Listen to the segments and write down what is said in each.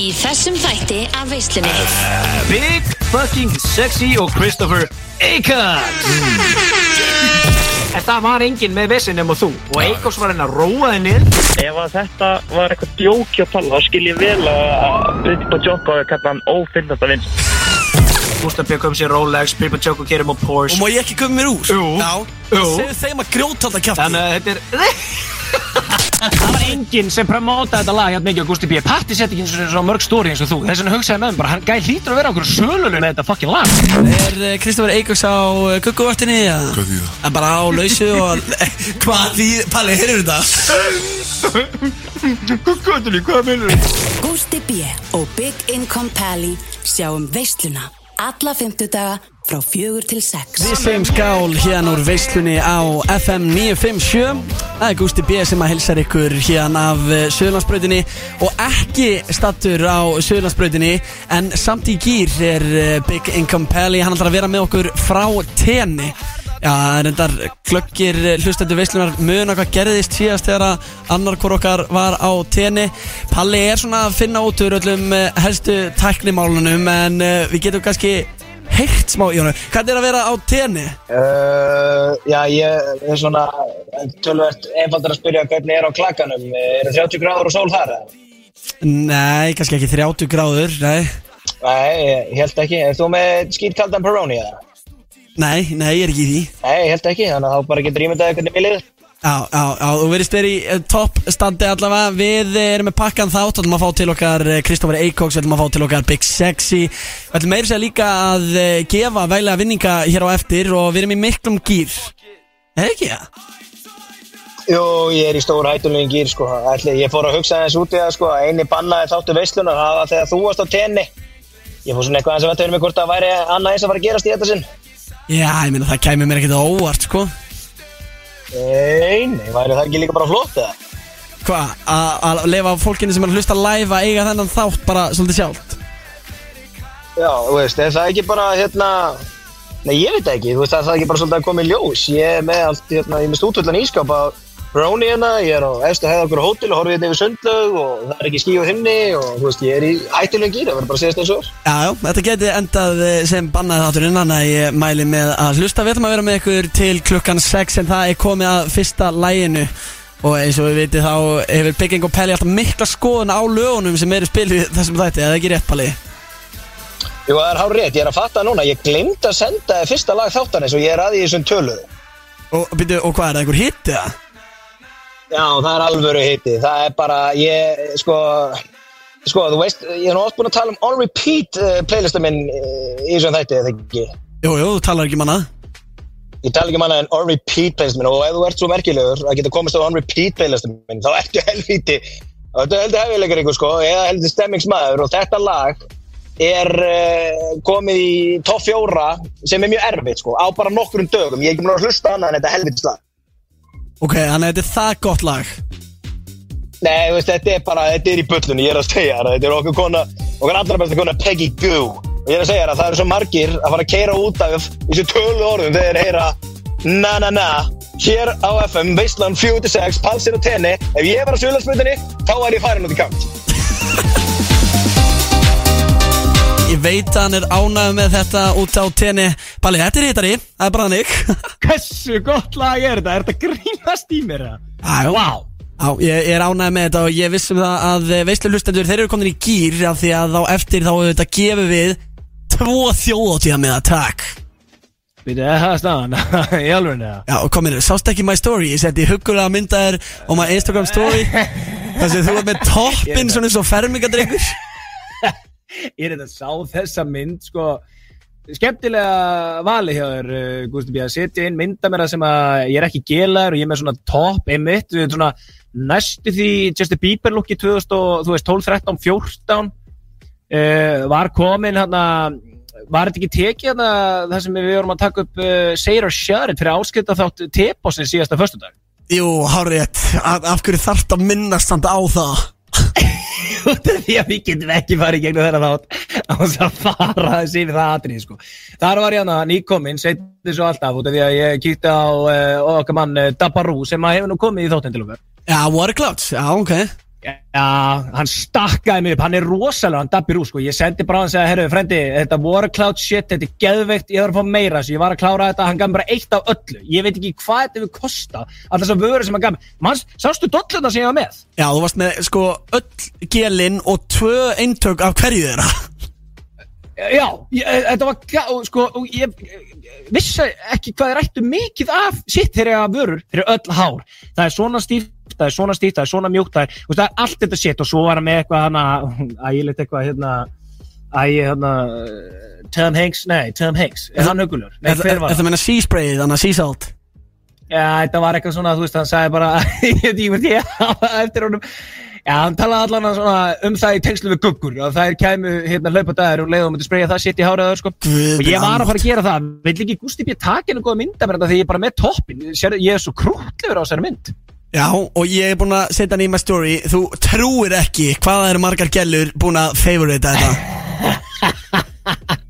Í þessum þætti af veislunni. Big fucking sexy og Christopher Eikans En það var enginn með vissin nema þú. Og Eikos var henni að róa niður. Ef að þetta var eitthvað djóki að tala, þá skil ég vel að Pippa Jokko er kallan hann ófinnasta vins. Gustaf Björk kom sér Rolex, Pippa Choco kerum á Og Porsche má ég ekki koma mér úr? Jú. Segðu þeim að grjóta alltaf kjátt Þannig að þetta er Það var enginn sem promótaði þetta lag hérna mikið á Gusti B. Patti sett ekki eins og svo mörg stóri eins og þú Þess vegna hugsaði með mér bara, hann gæði hlýtur að vera okkur sölunum með þetta fucking lag Er uh, Kristofur Eikos á uh, gugguvaktinni? Hvað þýðir það? Það er bara á lausu og Hvað þýðir? Palli, heyrður þetta? Guðtunni, hvað minnur þú? Gústi B. og Big Income Pally sjáum veisluna alla fymtudaga frá fjögur til sex. Við segjum skál hérna úr veislunni á FM 957 Það er Gústi B. sem að hilsar ykkur hérna af Suðlandsbrautinni og ekki stattur á Suðlandsbrautinni en samt í gýr er uh, Big Income Pally hann ætlar að vera með okkur frá tenni Já, reyndar glöggir hlustendur veislunar muna hvað gerðist síðast þegar að annar hvort okkar var á tenni Palli er svona að finna út úr öllum eh, helstu tæknimálunum en uh, við getum kannski heyrt smá í honum Hvernig er að vera á tenni? Uh, já, ég er svona tölvöld einfaldar að spyrja hvernig er á klakkanum. Er það 30 gráður og sól þar? Nei, kannski ekki 30 gráður, nei Nei, ég held ekki. Er þú með skýtkaldan Peroni eða? Nei, nei, ég er ekki í því Nei, ég held ekki, þannig að þá bara getur ímyndaði hvernig við liður. Já, já, já, þú verðist verið í uh, topp standi allavega Við eh, erum með pakkan þátt Við ætlum að fá til okkar Kristófur Eikoks Við ætlum að fá til okkar Big Sexy Við ætlum meira segja líka að gefa vælega vinninga hér á eftir Og við erum í miklum gýr Er ekki það? Jú, ég er í stór hættulegin gýr, sko. Ætli, ég fór að hugsa þess út í það, sko, að eini bannaði þáttu veislunar, það var þegar þú varst á tenni. Ég fór svona eitthvað að það væri annað eins að fara að gerast í þetta sinn. Já, ég meina það kæmi mér ekkert á óvart, sko Nei, nei, væri það ekki líka bara flott, eða? Hvað? a- Að lefa fólkinu sem er að hlusta live að eiga þennan þátt bara svolítið sjálft Já, þú veist, er það ekki bara, hérna, nei, ég veit ekki, þú veist, er það ekki bara svolítið að koma í ljós. Ég er með allt, hérna, ég er með stútvöldan ískap að Brownie hérna, ég er á efstu hefða okkur hótel og horfið hérna yfir sundlaug og það er ekki skí á himni og, þú veist, ég er í hættulegum gýr, það verður bara að segja þetta eins og er. Já, já, þetta geti endað eh, sem bannaði þátturinn Þannig að ég mæli með að hlusta Við ætlum að vera með ykkur til klukkan 6 En það er komið að fyrsta læginu Og eins og við vitið þá hefur Bygging og Pelli alltaf mikla skoðun á lögunum sem eru spilið þessum þætti, eða ekki rétt Palli? Jú, það er hár rétt, ég er að fatta núna, ég glemt að senda fyrsta lag þáttanins og ég er að í þessum töluðu. Og, byrju, og hvað er það, einhver hitti það? Já, það er alvöru hitti, það er bara, ég, sko, sko, þú veist, ég er nú oft búin að tala um on repeat uh, playlista minn uh, í þessum þætti, eða ekki? Jú, jú, þú talar ekki um annað Ég tala ekki um annað en on repeat playlist minn. Og ef þú ert svo merkilegur að geta komist á on repeat playlist minn þá ertu helvíti og þetta er heldur hefilegur ykkur sko eða heldur stemmingsmaður. Og þetta lag er uh, komið í topp fjóra sem er mjög erfitt sko á bara nokkrum dögum, ég er ekki múin að hlusta annað en þetta helvítis lag Ok, þannig að þetta er það gott lag Nei, veist, þetta er bara, þetta er í bullunni, ég er að segja þér, þetta er okkur kona, okkur allra besta kona Peggy Goo. Og ég er að segja þér að það eru svo margir að fara að keira út af þessu tölu orðum þegar þeir heyra na na na, hér á FM, Veistland 46, Palsir og Tenni, ef ég var á Sjölandsmyndinni, þá er ég farin út í kant. Ég veit að hann er ánægð með þetta út á tenni Palli, þetta er hittari, það er bara þannig Hversu gott lag er þetta? Er þetta grínast í mér? Já, Vá Já, ég, ég er ánægð með þetta og ég vissum það að veistlu hlustendur, þeir eru komin í gýr af því að þá eftir þá þetta gefum við tvo þjóðóttíða með að takk Býtu, er það staðan? Í alveg neða? Já, og kominu, sást ekki my story, ég setti huggulega myndaðir á my Instagram story þar sem þú var með toppinn svona eins og fermingadrengur Ég er þetta sá þessa mynd sko skemmtilega vali hjá þér uh, Gústi B að setja inn mynda mér að sem að ég er ekki gelaður og ég er með svona top einmitt, við erum svona næstu því Justin Bieber lukki 2000 og þú veist 12, 13, 14 uh, var komin hann var þetta ekki tekið hann það sem við vorum að taka upp uh, Say It or Shut It fyrir áskipta þátt T-bossin síðasta föstudag? Jú, hárið, af, hverju þarft að minnast samt á það út af því að við getum ekki farið gegnum þennan þátt á þess að fara þessi yfir það atrið sko. Þar var ég hana nýkominn, setið svo alltaf út af því að ég kíkti á uh, okkar mann uh, Dabbarú sem að hefur nú komið í þáttinn til okkar. Já, Water Clouds, já, ok Já, hann stakkaði mig upp, hann er rosalega, hann dabbir úr sko, ég sendi bara hann og segja, herru, frendi, þetta watercloud shit, þetta er geðveikt, ég var að fá meira, svo ég var að klára þetta, hann gaf mér bara eitt af öllu, ég veit ekki hvað þetta við kosta, alltaf þessar vörur sem hann gaf mér, manns, sástu dolluna sem ég var með? Já, þú varst með sko öll gelin og tvö eintök af hverju þeirra. Já, ég, þetta var, sko, og ég vissi ekki hvað er ættu mikið af sitt þegar ég hafa vörur fyrir öll hár. Það er svona stíft, það er svona stíft, það er svona mjúkt, það er, það er allt þetta sitt og svo var hann með eitthvað hana, ægilegt eitthvað, hérna, ægi, hérna, Tom Hanks, nei, Tom Hanks, er hann hugulur? Nei, hver var Þetta það? meina sea spray, þannig að sea salt Já, þetta var eitthvað svona, þú veist, hann sagði bara, ég veit ég eftir honum, já, hann talaði allan svona um það í tengslu við guggur og það er kæmu, hérna, hlaupa dagur og leiðum að spreyja það sitt í háraður, sko. Guð Og ég var að fara að gera það, vill ekki Gústi B. taka henni góða mynda mér þetta þegar ég er bara með toppin, ég er svo krútlegur á þessari mynd. Já, og ég er búinn að setja hann í my story. Þú trúir ekki hvaða eru margar gellur búin að favorita þetta.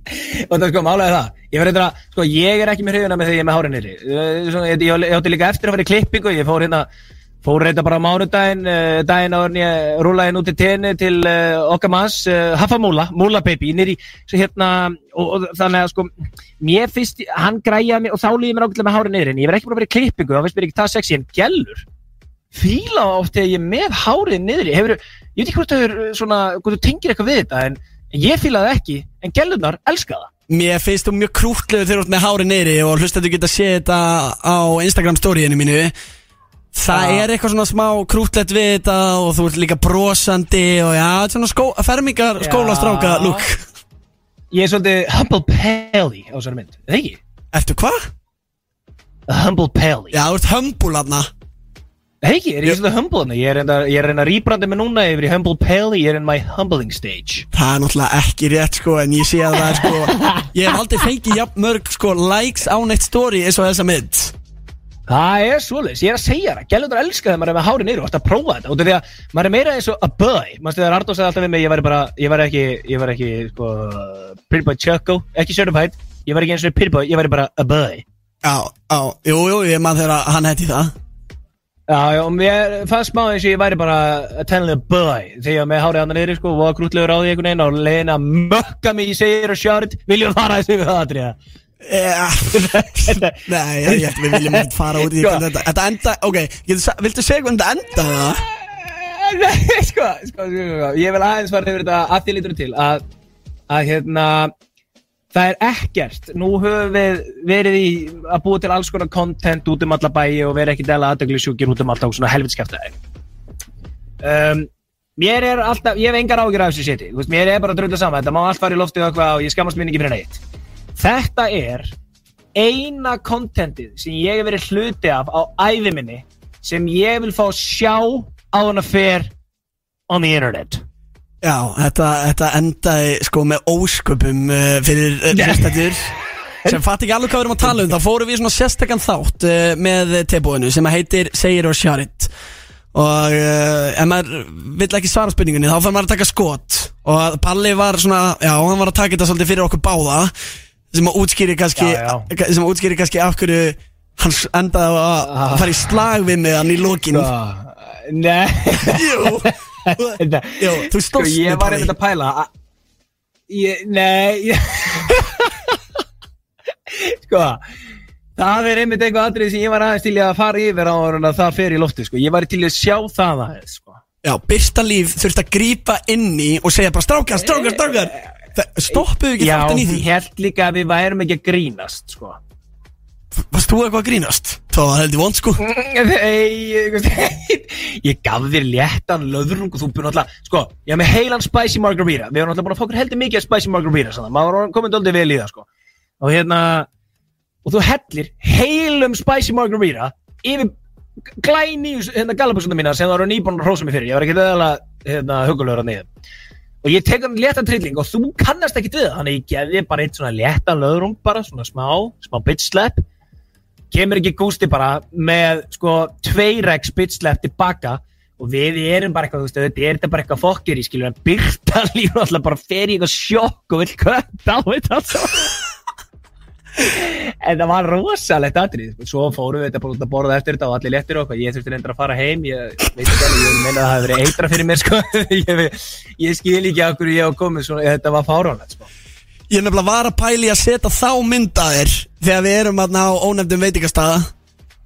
Og það er sko málega það, ég verður að, sko, ég er ekki með hrifuna með þegar ég er með hárin nýri. Ég, ég, ég átti líka eftir að fara í klippingu, ég fór hérna, fór reynda bara á mánudaginn, uh, daginn áður en ég rúlaði inn út í tenni til uh, okkar manns, uh, Haffa Múla, Múla Baby, nýri, hérna, og, og þannig að sko, mér finnst, hann græjaði mig og þá líði mér ágætlega með hárin nýri, en ég verð ekki bara að vera í klippingu, þá finnst mér ekki það sexy, en gellur, fíla oft þegar ég er með hárið niðri, hefur, ég veit ekki hvort það er svona, hvort þú tengir eitthvað við þetta, en en ég fíla það ekki, en gellurnar elska það. Mér finnst þú mjög krútlegur þegar þú ert með hári neyri og hlustendur geta séð þetta á Instagram storyinu mínu Það Já. er eitthvað svona smá krútlegt við þetta og þú ert líka brosandi og já, þetta er svona skó, fermingar skólastráka look Ég er svolítið Humble Pally á þessari mynd, eða ekki? Ertu hvað? Humble Pally Já, þú ert hömbul aðna Eða ekki, er ég svolítið humble hana? Ég er reyna, að rýbrandi mig núna yfir í Humble Pally, ég er in my humbling stage. Það er náttúrulega ekki rétt sko en ég sé að það er sko Ég hef aldrei fengið jafn mörg sko likes á neitt story eins og þessa mynd. Það er svolítið, ég er að segja það, gælundur elska þegar maður er með og ætti að prófa þetta. Út af því að maður er meira eins og a boy. Manstu þegar Ardó sagði alltaf við mig, ég væri bara, ég væri ekki, ég væri ekki, sko, pretty boy Choco, ekki certified Ég væri ekki eins og pretty boy, ég væri bara a boy. Já, já, jú, jú, ég man þegar hann hætti það Já, já, og mér fannst smá eins og ég væri bara a tellin a boy þegar var með hárið andan niður, sko, og krútlegur á því einhvern veginn og leiðin að mökka mig í segir og sjárit, viljum fara þessu við það, Adriða? Ja. Nei, ég, ég, við viljum ekki fara út í Sko. þetta Þetta enda, ok, viltu segja hvernig þetta enda það? Nei, sko, sko, sko, sko, ég vil aðeins fara yfir þetta að því lítur til að, að hérna, það er ekkert, nú höfum við verið í að búa til alls konar content út um alla bæi og verið ekki dæla aðdegli sjúkir út um alltaf svona helvitskæftæði. Um, mér er alltaf, ég hef engar ágjur af þessu veist, mér er bara að drullu saman, þetta má allt fara í loftið og eitthvað og ég skammast mín ekki fyrir neitt. Þetta er eina kontentið sem ég hef verið hluti af á æði minni sem ég vil fá sjá á hana fer on the internet Já, þetta, þetta endaði sko með ósköpum uh, fyrir uh, hlustendur sem fatt ekki alveg hvað við erum að tala um. Þá fórum við í svona sérstakann þátt uh, með tebóinu sem heitir Segir og Sjarit og uh, ef maður vill ekki svara spurningunni þá fyrir maður að taka skot. Og Palli var svona, já, hann var að taka þetta svolítið fyrir okkur báða sem að útskýri kannski Já, sem að útskýri kannski af hverju hann endaði að fara í slag við mig hann í lokin. Nei. Jú, Þetta- Jú, þú Sko, stóðst ég var einmitt að pæla ég, Nei ég, Sko Það er einmitt eitthvað atrið sem ég var aðeins til í að fara yfir á að það fer í lofti sko. Ég var til í að sjá það aðeins sko. Já, Birta Líf þurfti að grípa inni og segja bara strákar, strákar, strákar Stoppuðu ekki Já, þáttan í því held líka að við værum ekki að grínast sko. Varst þú eitthvað að grínast? Það var heldur vond sko. Nei, ég gaf þér léttan löðrung og þú búinn alltaf, sko, ég hef með heilan spicy margarita, við erum alltaf búin að fá okkur heldur mikið spicy margarita, svona, maður var komin doldið vel í það, sko, og hérna, og þú hellir heilum spicy margarita yfir glæni hérna galabusundum mína sem það eru nýbúin að hrósa mig fyrir, ég var ekki eðalega, hérna, hugulegur að niður. Og ég tek hann léttan trilling og þú kannast ekkit við þannig ég gefði bara eitt svona léttan löðrung bara, svona smá, smá bitch slap kemur ekki Gústi bara með sko tveiregs bitsleft tilbaka og við erum bara eitthvað, þú veist, þetta er bara eitthvað fokkir í skilur en Byrta líf alltaf bara í eitthvað sjokk og vil kvönda á þetta alltaf En það var rosalegt atrið Svo fórum við þetta bara út að borða eftir þetta og allir léttir okkur Ég þurfti reyndar að fara heim Ég veit ekki alveg, ég meina að það hefði verið eitra fyrir mér sko. ég, ég skil ekki hverju ég hef komið Þetta var fáránlegt sko. Ég er nefnilega var að pæli að setja þá myndaðir Þegar við erum aðna á ónefndum veitingastæða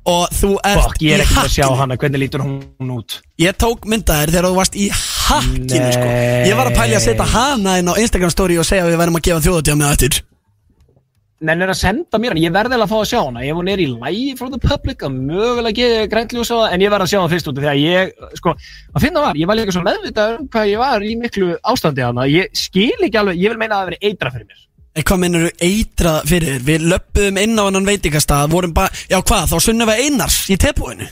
Og þú ert Fokk, ég er ekki að sjá hana, hvernig lítur hún út? Ég tók myndaðir þegar þú varst í hakkinu sko. Ég var að pæli að setja hana inn á Instagram story Og segja að við verðum að gefa þjóðatjáð með eftir Nenn er að senda mér hana, ég verði alveg að fá að sjá hana. Ef hún er í live from the public að mögulega á það En ég verði að sjá hana fyrst út að ég, sko, að finna var Ég var líka svo meðvitað um hvað ég var í miklu ástandi hana Ég skil ekki alveg, ég vil meina að það veri eitra fyrir mér. Hvað minnur þú eitra fyrir þér? Við löppuðum inn á hennan veitingastað Vorum bara, já hvað, þá sunnum við einars í tepúinu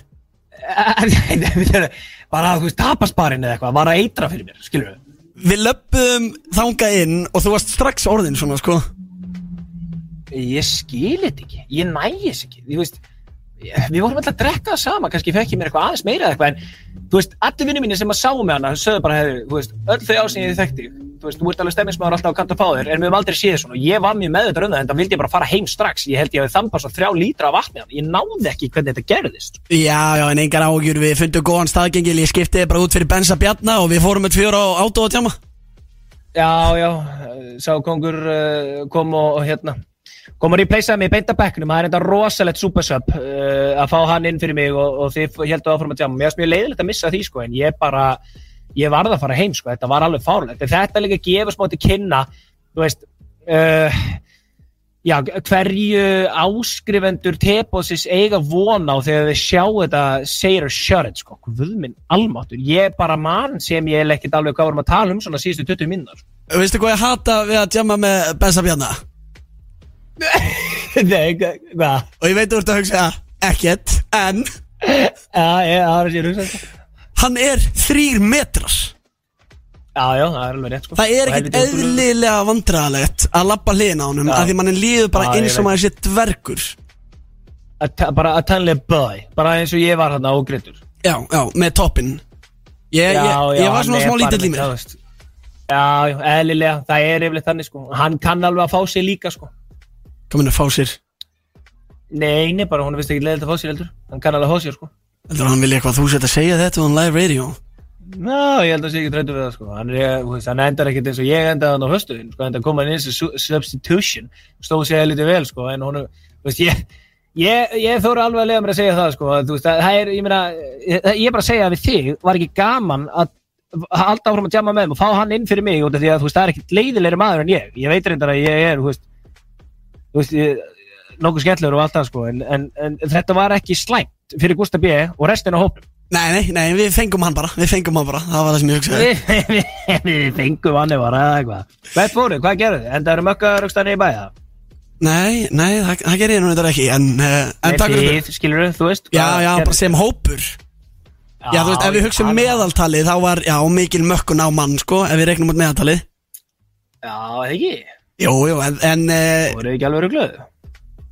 Bara, þú veist, tapasbarinn eða eitthvað Var að eitra fyrir mér, skilur við Við löppuðum þanga inn Og þú varst strax orðin svona sko Ég skil þetta ekki, ég næ þess ekki. Þú veist, við vorum alltaf að drekka það sama. Kannski fekk ég mér eitthvað aðeins meira eða eitthvað En þú veist, allir vinnir mínir sem að sáu með hana Sögðu bara, hefur, þú veist, öll þau ásinn ég þekkti Þú veist, þú ert alveg stemmingsmaður alltaf á kant að fá þér En við höfum aldrei séð svona. Og ég var mjög meðvitað um það En það vildi ég bara fara heim strax. Ég held ég að þampa svo þrjá lítra af vatni hann Ég náði ekki hvernig þetta gerðist. Já, já, en engar áhugjur Við fundum góðan staðgengil. Ég skipti bara út fyrir Bensa Bjarna Og við fórum með tjáma Já, já, sá kongur uh, kom og, og hérna kom að replacea mig í beinta bekknum það er enda rosalegt supersub uh, að fá hann inn fyrir mig og, og þið heldur áfram að tjá mér er mjög leiðilegt að missa því sko en ég bara, ég varð að fara heim sko þetta var alveg fárlegt, þetta líka gefur smá til kynna, þú veist uh, já, hverju áskrifendur tepósis eiga vona á þegar þið sjá þetta segir og shut it sko, guð minn almáttur, ég bara mann sem ég er ekkert alveg hvað vorum að tala um svona síðustu 20 minnar. Veistu hvað ég hata við að tjáma með Bensa Bjarna? Nei, hva- hvað? Og ég veit þú ert að hugsa ekkert En? Já, ég, er sér hugsa þetta. hann er þrýr metrar. Já, já, það er alveg rétt sko. Það er ekkert eðlilega vandræðalegt Að lappa hliðin á Já. Af því mann líður bara eins og maður sé dvergur. Bara að tannlega boy Bara eins og ég var hann ágreitur Já, já, með toppin Ég, var svona smá lítill í Já, já, eðlilega, það er yfirleitt þannig sko. Hann kann alveg að fá sig líka sko Komin að fá sér? Nei, nei, bara hún finnst ekki leiðilegt að fá sig heldur. Hann kann alveg að fá sig sko. Heldur hann vilja eitthvað þú sett að segja þetta on live radio? Ná, ég held að sé ekki treytu við það sko. Hann, er, veist, hann endar ekkert eins og ég endaði hann á höstuðin sko, endar koma hann eins og su- substitution. Stóð sér lítið vel sko en hún, veist, ég Ég, ég þóra alveg að lega mér að segja það sko. Að, þú veist, að, það er, ég meina, ég, ég er bara að segja að við þig var ekki gaman að að halda áfram að tjama með og fá hann inn fyrir mig því að þú veist, það er ekkert leiðilegri maður en ég. Ég veit reyndar að ég er, þú veist nokkuð skemmtilegur og allt það sko en, en, en þetta var ekki slæmt fyrir Gustaf B. og restin af hópnum. Nei, nei, nei, við fengum hann bara Við fengum hann bara, það var það sem ég hugsaði. Við, við, við fengum hann bara eða eitthvað. Hvert fóru, hvað gerðu þið? Enda eru mökkaður aukstanir í bæða Nei, nei, það, það gerir ég nú þetta ekki En, uh, en takk fyrir Þið, skilur þú veist Já, hvað já, gerðu- bara sem hópur. Já, þú veist, ef við hugsaum hann- meðaltalið Þá var, já, mikil mökkun á mann, sko Ef við regnum út meðaltalið. Já, ekki Jú, jú, en, en uh, Voru ekki alveg glöð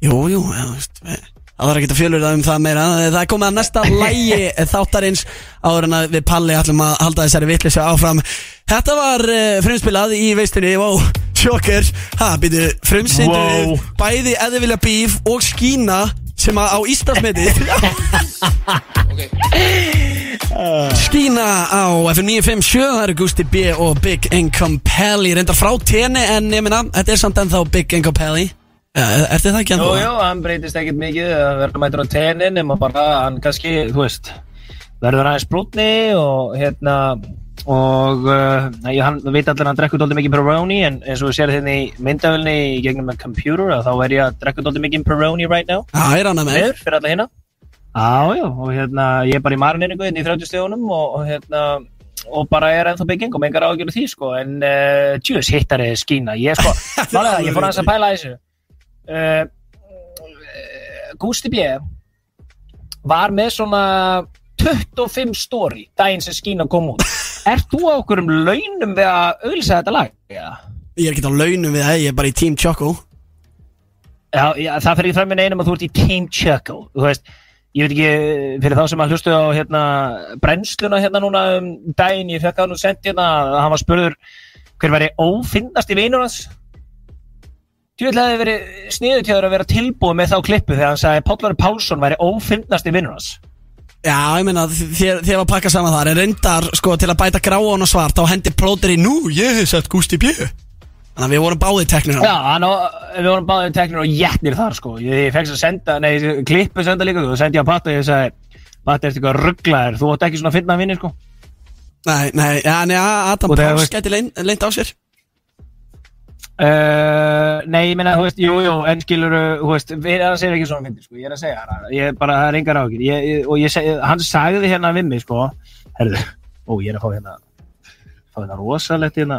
Jú, jú, þú við- Það var ekki að fjölur það um það meira. Það er komið að næsta lægi þáttarins Áður en að við Palli ætlum að halda þessari vitleysu áfram. Þetta var frumspilað í veistunni Wow, sjokker Ha, býtu, frumsindu Wow. Bæði eða vilja bíf og skína Sem að á Íslandsmeti Skína á FM 957 Það eru Gusti B og Big Income Pally Reyndar frá tenni en ég minna Þetta er samt ennþá Big Income Pally ja, Ertu það ekki ennþá? jú, hann breytist ekkert mikið að verða mætur á tennin nema bara hann kannski, þú veist verður aðeins brúnni og hérna og uh, ég, hann veit allir að hann drekkur dóldi mikið Peroni en eins og við sér hérna í myndavölni í gegnum með computer að þá er ég að drekka dóldi mikið Peroni right now. Ég er annað með. Meður fyrir alla hérna Já, já, og hérna ég er bara í marineringu hérna í 30 stíðunum og, hérna og bara er ennþá bygging og mengar ágjörðu því sko en uh, tjús hittari skína. Ég sko, málega, ég fór aðeins að pæla þessu. Uh, Gústi B. var með svona 25 story daginn sem skína kom út Ert þú á okkur um launum við að auðvisa þetta lag? Já. Ég er ekki á launum við það, ég er bara í Team Choco Já, já, það fyrir fram með einum að þú ert í Team Chuckle Þú veist, ég veit ekki fyrir þá sem að hlustu á hérna brennsluna hérna núna um daginn ég fekk að nú sent hérna að hann var spurður hver væri ófinnast í vinur hans Tjóðlega hefði verið sniðutjáður að vera tilbúið með þá klippu þegar hann sagði Pállari Pálsson væri ófindnast í vinnur hans. Já, ég meina, þér, þér var að pakka saman þar En reyndar, sko, til að bæta gráan og svart Þá hendi plóter í, nú, ég hef sett Gústi B Þannig að við vorum báðið teknir Já, hann og, við vorum báðið teknir og jætnir þar sko. Ég, fekk að senda, nei, klippu senda líka og sendi ég að Patta og ég sagði Patta, ertu eitthvað rugglaðir, þú átt ekki svona finna vinni sko. Nei, nei, já, nei, Adam Páls gæti leynt á sér Uh, nei, ég meina, þú veist, jú, jú, en skilur, þú veist, við erum að segja ekki svona fyndi, sko, ég er að segja það, ég er bara, það er engar ég, og ég segi, hann sagði hérna við mig, sko, herðu, ó, ég er að fá hérna, fá hérna rosalegt hérna,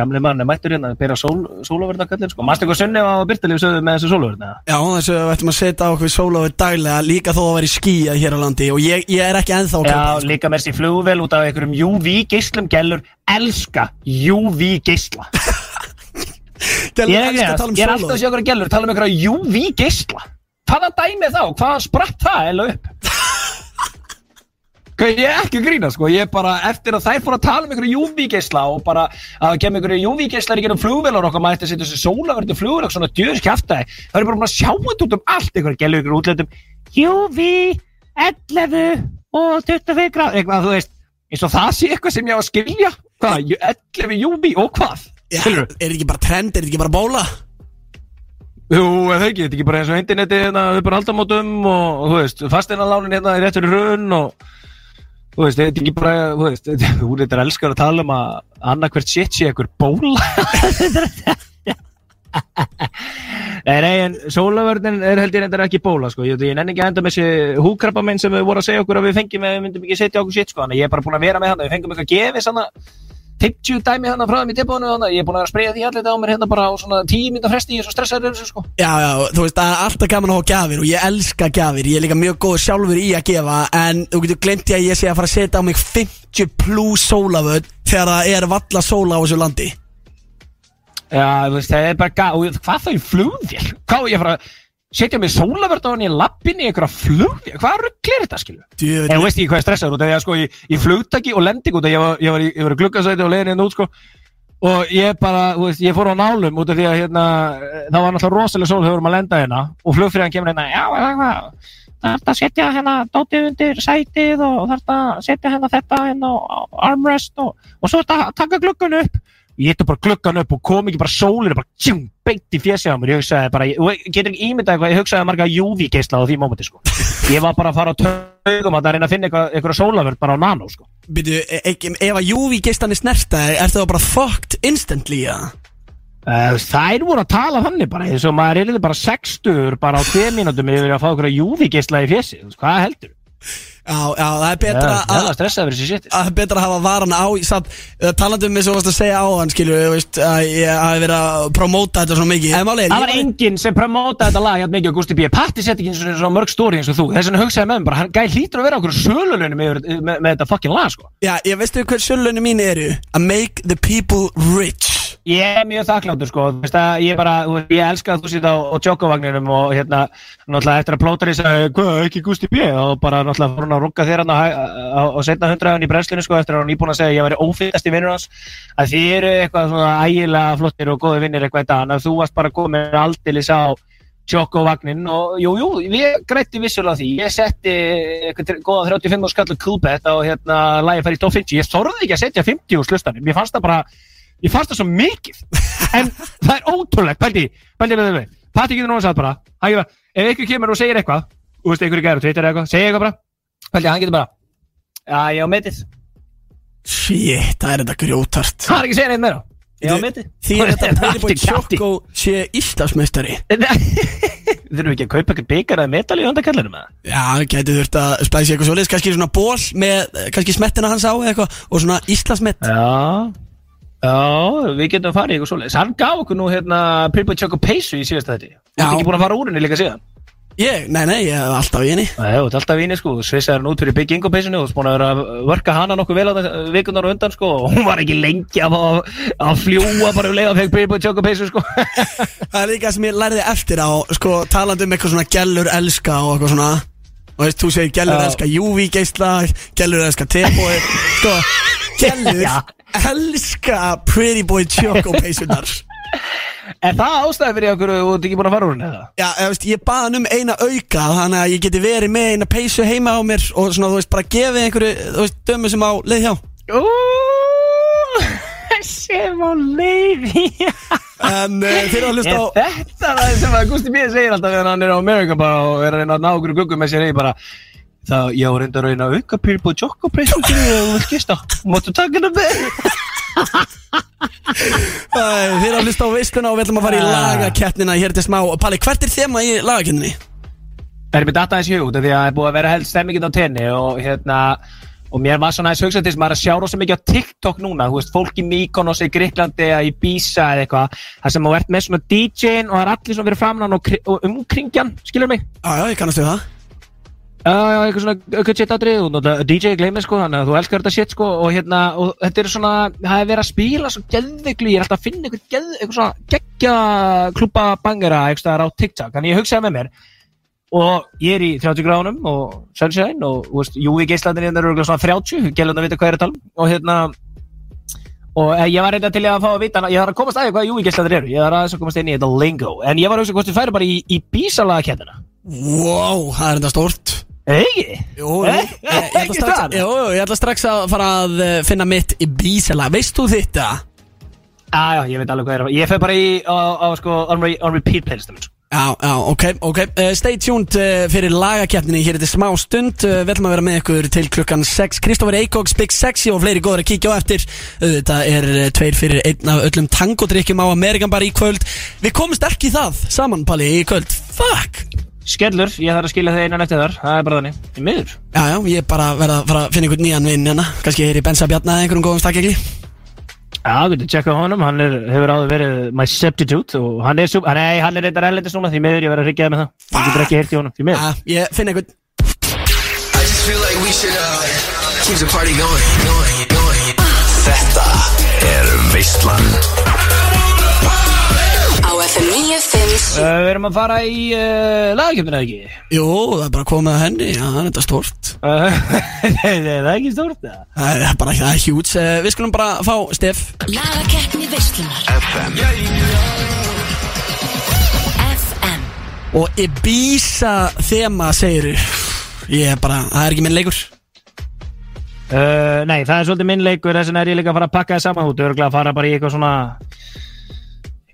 gamli mann er mættur hérna, bera sól, sólaverðakallin, sko, mannstu eitthvað sunni á Byrtalíf sögðu með þessu sólaverðna? Já, þessu við ættum að setja okkur sólofur daglega Líka þó að vera í skýja hér á landi Og ég, ég er ekki ennþá Já, sko. líka gellur, elska að tala um ég er alltaf að sjá okkur gælur tala um einhverja UV geisla. Hvaða dæmi þá? Hvaða spratt það eða upp? Ég er ekki að grína sko, ég er bara eftir að þær fór að tala um einhverju UV geisla og bara að kemur einhverju UV geislar í gerum flugvelar okkar maður eftir að setja þessi sólaverdi flugvelar svona djöðs kjaftaði. Það er bara að sjá þetta út um allt einhverju gælu ykkur útlætum UV 11 og 25 gráð eitthvað þú veist eins og það sé eitthvað sem ég á að skilja. Hvað, 11 UV og hvað Já, er þetta ekki bara trend, er þetta ekki bara bóla? Jú, eða það ekki, þetta er ekki bara eins og interneti hérna, við bara haldamótum og, og þú veist, fasteinalánin hérna er rétt fyrir hrun og þú veist, þetta er ekki bara, þú veist, þetta- þú veit, þetta er elskar að tala um að annarkvært shit sé einhver bóla. Nei, nei, en sólavörnin er held ég reyndar ekki bóla, sko, ég, ég nenni ekki að enda með þessi húkrabba minn sem við vorum að segja okkur að við fengjum ef við myndum ekki setja okkur shit, sko, þannig að ég er bara búin að vera með hann, við fengum eitthvað gefið svona 50 dæmi hann frá þeim í tilbúinu að ég er búin að spreyja því allir á mér hérna bara á svona 10 minna fresti, ég er svo stressaður þessu, sko. Já, já, þú veist, það er alltaf gaman að hafa gjafir og ég elska gjafir, ég er líka mjög góð sjálfur í að gefa en þú getur glemt ég að ég sé að fara að setja á mig 50 plus sólaföld þegar það er valla sóla á þessu landi. Já, þú veist, það er bara ga- og hvað þá í flugvél? Hvað á ég að fara að setja mig sólavörð á hann í lappinni í einhverja flugvél? Hvað rugglir þetta, skilu? En þú veist ekki hvað er stressaður út af því að sko í, í flugtaki og lending út af ég var, ég var í, í gluggasæti og leiðin hérna út sko og ég bara, þú veist, ég fór á nálum út af því að hérna, það var náttúrulega rosalega sól þegar við vorum að lenda hérna og flugfríðan kemur hérna, já, hvað, hvað, það er að setja hérna dótið undir sætið og það er að setja hérna þetta hérna armrest og, og svo er þetta að taka gluggan upp ég hitti bara gluggan upp og kom ekki bara sólinu bara tjum, beint í fjessi á mér ég hugsaði bara, ég, getur ekki ímyndað eitthvað ég hugsaði marga UV geisla á því mómenti sko. ég var bara að fara á taugum að reyna að finna eitthvað, eitthvað sólavörð bara á nano sko. byrju, e- e- ef að Júvi geistan er snerta, er það bara fucked instantly, já? uh, þær voru að tala þannig bara eins og maður er bara 60 bara á 2 mínútum yfir að fá eitthvað UV geisla í fjessi hvað heldur? Já, já, það er betra það að er stressað fyrir þessi shit að betra að hafa varan á samt, uh, talandi um eins og varst að segja á hann skilju, þú veist, að ég hafi verið að promóta þetta svona mikið en málega, Það var enginn sem promótaði þetta lag hérna mikið á Gusti B. Patti sett ekki eins og svona mörg stóri eins og þú. Þess vegna hugsaði með mér bara, hann gæði hlýtur að vera okkur sölulunum með, með, með þetta fucking lag, sko. já, ég veistu hver sjöllunni mín eru að make the people rich Ég er mjög þakkláttur, sko. Þú veist að ég bara, ég elska að þú sýtt á, á tjókavagninum og hérna, náttúrulega eftir að plótari sagði, hvað, ekki Gusti B. Og bara náttúrulega fór hann að rugga þér hann á, á setna hundraðan í brennslunni, sko, eftir að hann íbúin að segja að ég væri ófittast í vinnur hans. Að þið eru eitthvað svona ægilega flottir og góði vinnir eitthvað þetta, en að þú varst bara komin aldeilis á tjókavagnin og jú, jú, ég grætti vissulega því. Ég setti eitthvað góða 35 og skallu coolbet á hérna lagi fær í top 50. Ég þorði ekki að setja 50 úr slustanum. Ég fannst það bara, ég fannst það svo mikið. En það er ótrúlegt, pældi, pældi með þau. Patti getur náttúrulega sagt bara, hann getur bara, ef ykkur kemur og segir eitthvað, þú veist, í gæru, Twitter eða eitthvað, segir eitthvað bara, pældi, hann getur bara, já, ég á metið. shit, það er þetta grjótart Það er ekki að segja neitt meira. Ég á metið. því er þetta kjátti. Choco sé Íslandsmeistari Þurfum við ekki að kaupa eitthvað byggar eða metal í höndakallinu með það? já, gæti þurft að splæsi eitthvað svoleiðis kannski svona ból með, eh, kannski smettina hans á eða eitthvað og svona Íslandsmet Já, já, við getum farið í eitthvað svoleiðis. Hann gaf okkur nú hérna Purple Choco Peysu í síðasta þetta. Þú ert ekki búin að fara úr henni líka síðan. ég, nei, nei, ég hef alltaf í henni þú ert alltaf víni sko, svissaði hann út fyrir Big Ingo peysinu og þú búin að vera að vörka hana nokkuð vel á þess vikunar og undan sko og hún var ekki lengi að, að fljúa bara um leið að fekk Purple Choco Peysu sko. það er líka sem ég lærði eftir á sko, talandi um eitthvað svona gellur elska og eitthvað svona og veist, þú segir gellur elska UV geisla gellur elska tebói sko, gellur. Elska pretty boy choco peysunar Er það ástæði fyrir okkur og þú ert ekki búin að fara úr henni eða? Já, ég, veist, ég baði hann um eina auka Þannig að ég geti verið með eina peysu heima á mér Og svona, þú veist, bara gefið einhverju Þú veist, dömu sem á leið hjá Ú, sem á leiði En uh, þeir eru að hlusta á Er þetta það sem að Gusti B. segir alltaf þegar hann er á America bara og er að reyna að ná okkur guggum með sér heim bara Það, ég var reynda að reyna að auka pyrir på Jokko-preysu til því að þú vilt gista Máttu taka þetta með Æ, Þeir eru að hlusta á veisluna og við ætlum að fara í Ah. lagakeppnina Hér til smá Palli, hvert er þema í lagakeppninni? Það er mér data þessi hug því að það er búið að vera held stemmingin á tenni og hérna og mér var svona aðeins hugsað til þess maður er að sjá rosa mikið á TikTok núna, þú veist, fólk í Mykonos í Gríklandi eða í Ibiza eða eitthvað það sem þú ert með svona DJ-in og það er allir svona verið framan og, og umkringjan, skilur mig? Já, já, ég kannast við það Já, já, eitthvað svona auka shit atrið og DJ gleymið sko, þannig að þú elskar þetta shit sko og hérna, og þetta er svona, það er verið að spila svo geðveiklu, ég er alltaf að finna eitthvað geð, eitthvað svona geggja klúpa bangera eitthvað á TikTok, þannig ég hugsaði með mér og ég er í 30 gráðunum og sunshine og, þú veist, Júi geislandin hérna eru örugglega svona 30, gælum að vita hvað er að tala um og hérna og eh, ég var reynda til að fá að vita, ég þarf að komast aðeins hvað eru, inn í þetta lingo, en ég í, í Wow, það er enda stórt Egi? Jú, jú, Eh, ég, ég, ætla strax, það? jú, jú, ég ætla strax að fara að eh, finna mitt í bísela Veist þú þetta? Já, já, ég veit alveg hvað er Ég fer bara í, á, á sko, on, re, on repeat playlistum. Já, já, ok, ok. Uh, Stay tuned uh, fyrir lagakeppninni Hér er þetta smá stund. Uh, Við ætlum að vera með ykkur til klukkan 6 Kristoffer Eikóks, Big Sexy og fleiri góður að kíkja á eftir. Þetta er tveir fyrir einn af öllum tangodrykkjum á Amerikan bara í kvöld. Við komumst ekki í það saman, Palli, í kvöld. Fuck Skellur, ég þarf að skilja þig innan eftir þar. Það er bara þannig, í miður. Já, já, ég er bara verið að fara að finna einhvern nýjan vinn hérna. Kannski ég er í Bensa Bjarna eða einhverjum góðum stakkegli Já, getur tjekka á honum, hann er, hefur áður verið my substitute og hann er, sub, nei, hann er reyndar erlendis núna því miður ég verið að ryggjaði með það. Ég getur ekki heyrt í honum, því miður. Já, ég finna einhvern I just feel like we should uh, keep the party going, going, going. Þetta er Veistland Á FM 95 Uh, við erum að fara í uh, lagakjöfnina ekki? Jú, það er bara komið að henni, já, það er þetta stort uh, Nei, það er ekki stórt það Það er bara, það er hjúts Við skulum bara fá Steff Lagakeppni veislunar. FM FM Og Ibiza þema segir Ég er bara, það er ekki minn leikur. Uh, Nei, það er svolítið minn leikur þess vegna er ég líka að fara að pakka það saman. Út Örgulega að fara bara í eitthvað svona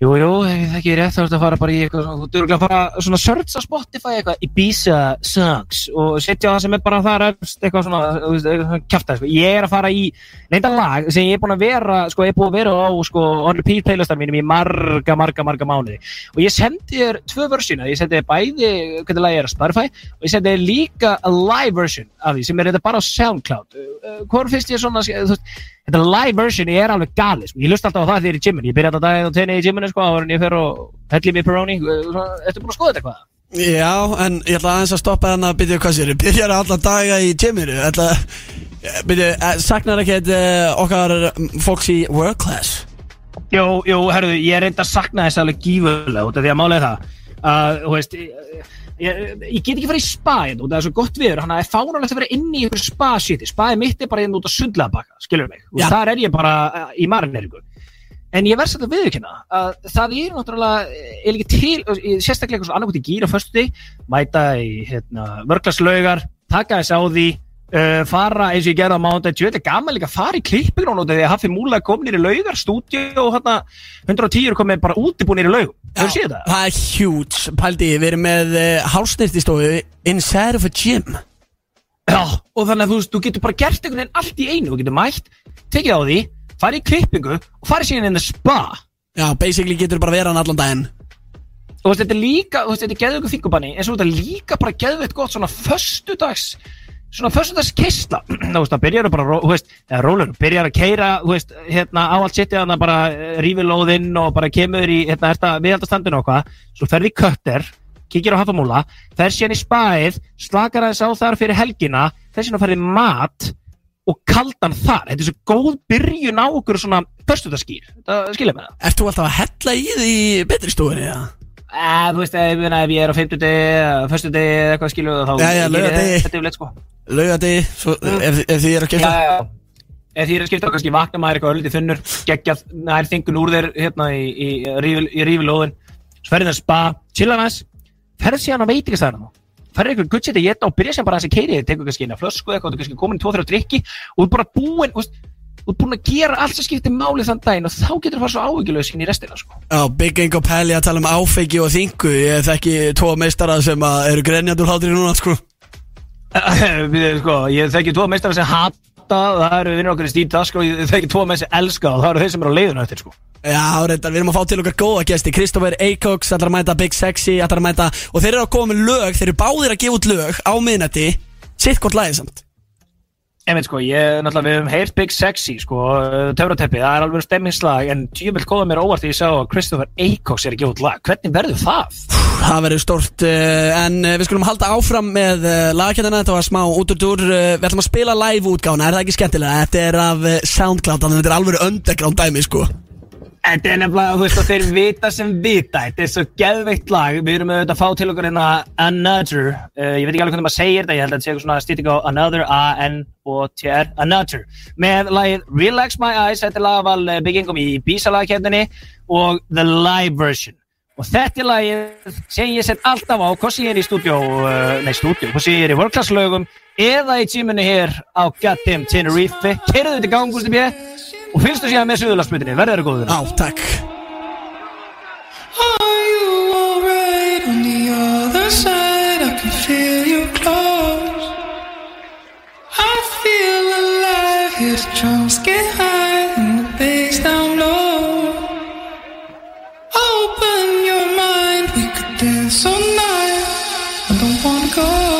Jú, jú, það ekki rétt þá ertu að fara bara í eitthvað svona, þú ert að fara svona search á Spotify eitthvað Ibiza sucks og setja það sem er bara þar efst eitthvað svona, þú veist, eitthvað svona kjafta sko. ég er að fara í neynda lag sem ég er búin að vera, sko, ég er búin að vera á sko, on repeat playlistar mínum í marga, marga, marga mánuði og ég sendi þér tvö versjuna, ég sendi þér bæði hvernig lagi er á Spotify og ég sendi þér líka a live version af því sem er þetta bara á SoundCloud hvað finnst ég svona, þú veist þetta live version er alveg gali sko. ég lust alltaf á það þegar ég er í gyminu. Ég byrja alltaf daginn og tenni í gyminu sko, en ég fer og helli mér Peroni Ertu búin að skoða þetta eitthvað? Já, en ég ætla aðeins að stoppa þannig að byrja hvað sér Byrjar alla daga í gyminu. Ætla, byrja, eh, Saknar ekki uh, okkar fólks í work class. Jú, jú, herruðu, ég er reynda að sakna þess alveg gífurlega út af því að málega það að, veist ég, ég, get ekki farið í spa hérna af það er svo gott viður hann er fáránlegt að vera inni í ykkur spa shiti spaði mitt er bara hérna út á sundlaðabakka skilur mig, og þar er ég bara uh, í marineringu. En ég verð satt að viðurkenna að það er náttúrulega er ekki til, ég- sérstaklega eitthvað svo annarkot í gýr á föstu mæta í hérna, vörklaslaugar, taka þess á því uh, fara eins og ég gerði á mánudag þetta er gaman líka að fara í klippingrón að Haffi Múla kom nýri laugar, stúdíu og hérna 110 er komið bara útibúin nýri laug það? Það er huge, pældi, við erum með uh, hálsnirtistofu inside of a gym. Já, og þannig að þú, þú getur bara gert einhvern veginn allt í einu, þú getur mætt, tekið á því farið í klippingu og farið síðan inn í spa. Já, basically getur bara vera hann allan daginn. Og þetta er líka, þetta er geðveiku þingubanni en svo þetta er líka bara geðveikt gott svona föstudags, svona veist, það byrjar bara ró- þú veist, eða rólur, byrjar að keira þú veist, hérna á allt sittið þannig bara rífi lóðinn og bara kemur í hérna, þetta viðaldastandinu og hvað, svo ferði í kötter kíkir á hafamúla, fer síðan í spaðið slakar aðeins á þar fyrir helgina síðan að ferði mat og kaldan þar, þetta er svo góð byrjun á okkur svona þetta skilja með það. Ert þú alltaf að hella í því betri stofunni, eða? Eh, þú veist, ef, ef ég er á 50 degi, föstu degi eða eitthvað skilur þá Já, já, ég er vel sko. Svo, ef, ef þið er að Já, skipta já, eða því er að skipta á kannski vakna maður eitthvað öllítið þunnur, geggjað, nær þingun úr þér hérna í, rífilóðin, svo ferðin að spa, chilla næs, ferð síðan að veitingastæðina þá. Ferð eitthvað gutt setja geta og byrja sem bara að þessi keiri, tekur kannski eina flösku eitthvað, kannski komin í 2-3 drikki og bara búinn, þú veist, þú ert búinn að gera allt sem skiptir máli þann daginn og þá getur þú fara svo áhyggjulös inn í restina, sko. Já, Big Ingo Pelli að tala um áfengi og þingu Ég þekki tvo meistara sem að eru grenjandur hlátri núna sko. Sko, ég þekki tvo meistara sem hata, það eru vinnur okkur í Steve Dasko, ég þekki tvo með sem elska og það eru þeir sem eru á leiðinu eftir, sko. Já, reyndar, við erum að fá til okkar góða gesti. Kristoffer Eikoks, ætlar að mæta Big Sexy ætlar að mæta, og þeir eru að koma með lög þeir eru báðir að gefa út lög á miðnætti. Sitt hvort lagið veit sko, ég, náttúrulega, við hefum heyrt Big Sexy, sko, töfrateppi, það er alveg stemmingslag, en tjöfnveld góða mér óvart því ég sá að Christopher Eikoks er gefa út lag. Hvernig verður það? Það verður stort, uh, en uh, við skulum halda áfram með uh, lagkjæðina, þetta var smá út úr dúr, við ætlum að spila live útgána, er það ekki skemmtilega? Þetta er af Soundcloud, þannig að þetta er alveg underground dæmi, sko. Þetta er nefnilega, þú veist, og þeir vita sem vita, þetta er svo geðveikt lag, við erum auðvitað að fá til okkur hérna Another, uh, ég veit ekki alveg hvernig maður segir þetta, ég held að þetta sé eitthvað svona stýtting á Another, A-N-O-T-R, Another, með lagið Relax My Eyes, þetta er lagaval uh, byggingum í Bísa-lagkefninni og The Live Version. Og þetta er lagið sem ég set alltaf á, hvort sem ég er í stúdjó, uh, nei stúdjó, hvort sem ég er í world-class-lögum eða í tímunni hér á Goddamn Tenerife. Keirðu þetta í gang, Gústi B. Og fylgstu síðan með Suðurlandsbyrjunni, verður það góður. Á, takk. Open your mind, we could dance all night. I don't wanna go.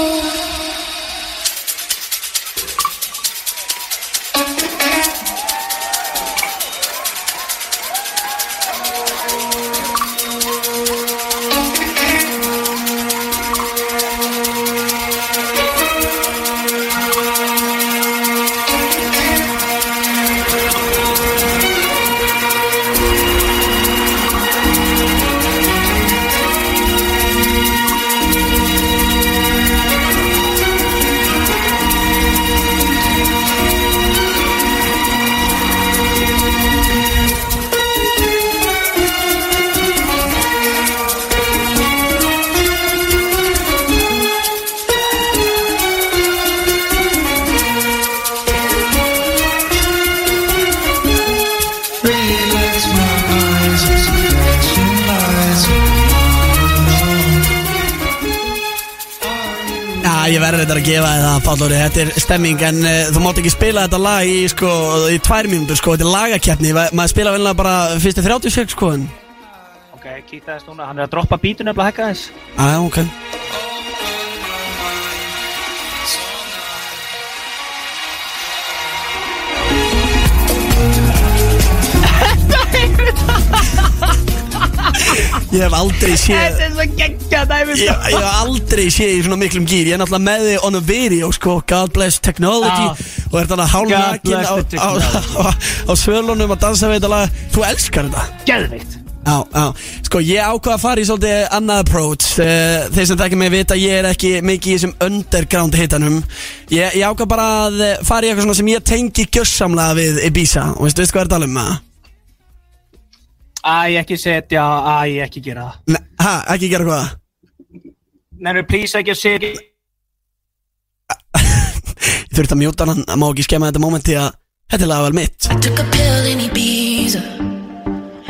Að gefa það, Pállóri, þetta er stemming en uh, þú mátt ekki spila þetta lag í, sko, í tvær mínútur, sko, þetta er lagakeppni, Ma maður spila vel bara fyrstu 30 sek, sko, en, Ok, kýta þess núna, hann er að droppa bítun eða hækka þess. að, ok. Ég hef aldrei séð er svo geggja dæmi. Ég, ég hef aldrei séð í svona miklum gýr Ég er náttúrulega með þig on a video sko. God bless technology. Og er þannig að hálfnakin bless á, the á, á, á svölunum að dansa við þetta lag. Þú elskar þetta? Geðveikt. Já, já, sko ég ákvað að fara í svolítið annað approach. Uh, Þeir sem þekkja mig vita ég er ekki mikið í þessum underground hitanum. Ég, ég ákvað bara að eh, fara í eitthvað svona sem ég tengi gjössamlega við Ibiza. Og veistu, veistu hvað er að tala um það? Æ, ekki setja, æ, ekki gera það. Ne, ha, ekki gera hvað? Nefnir, please ekki setja. Ég þurfti að mjúta hann, má ekki skemma þetta moment Því að þetta er lagavel mitt I took a pill in Ibiza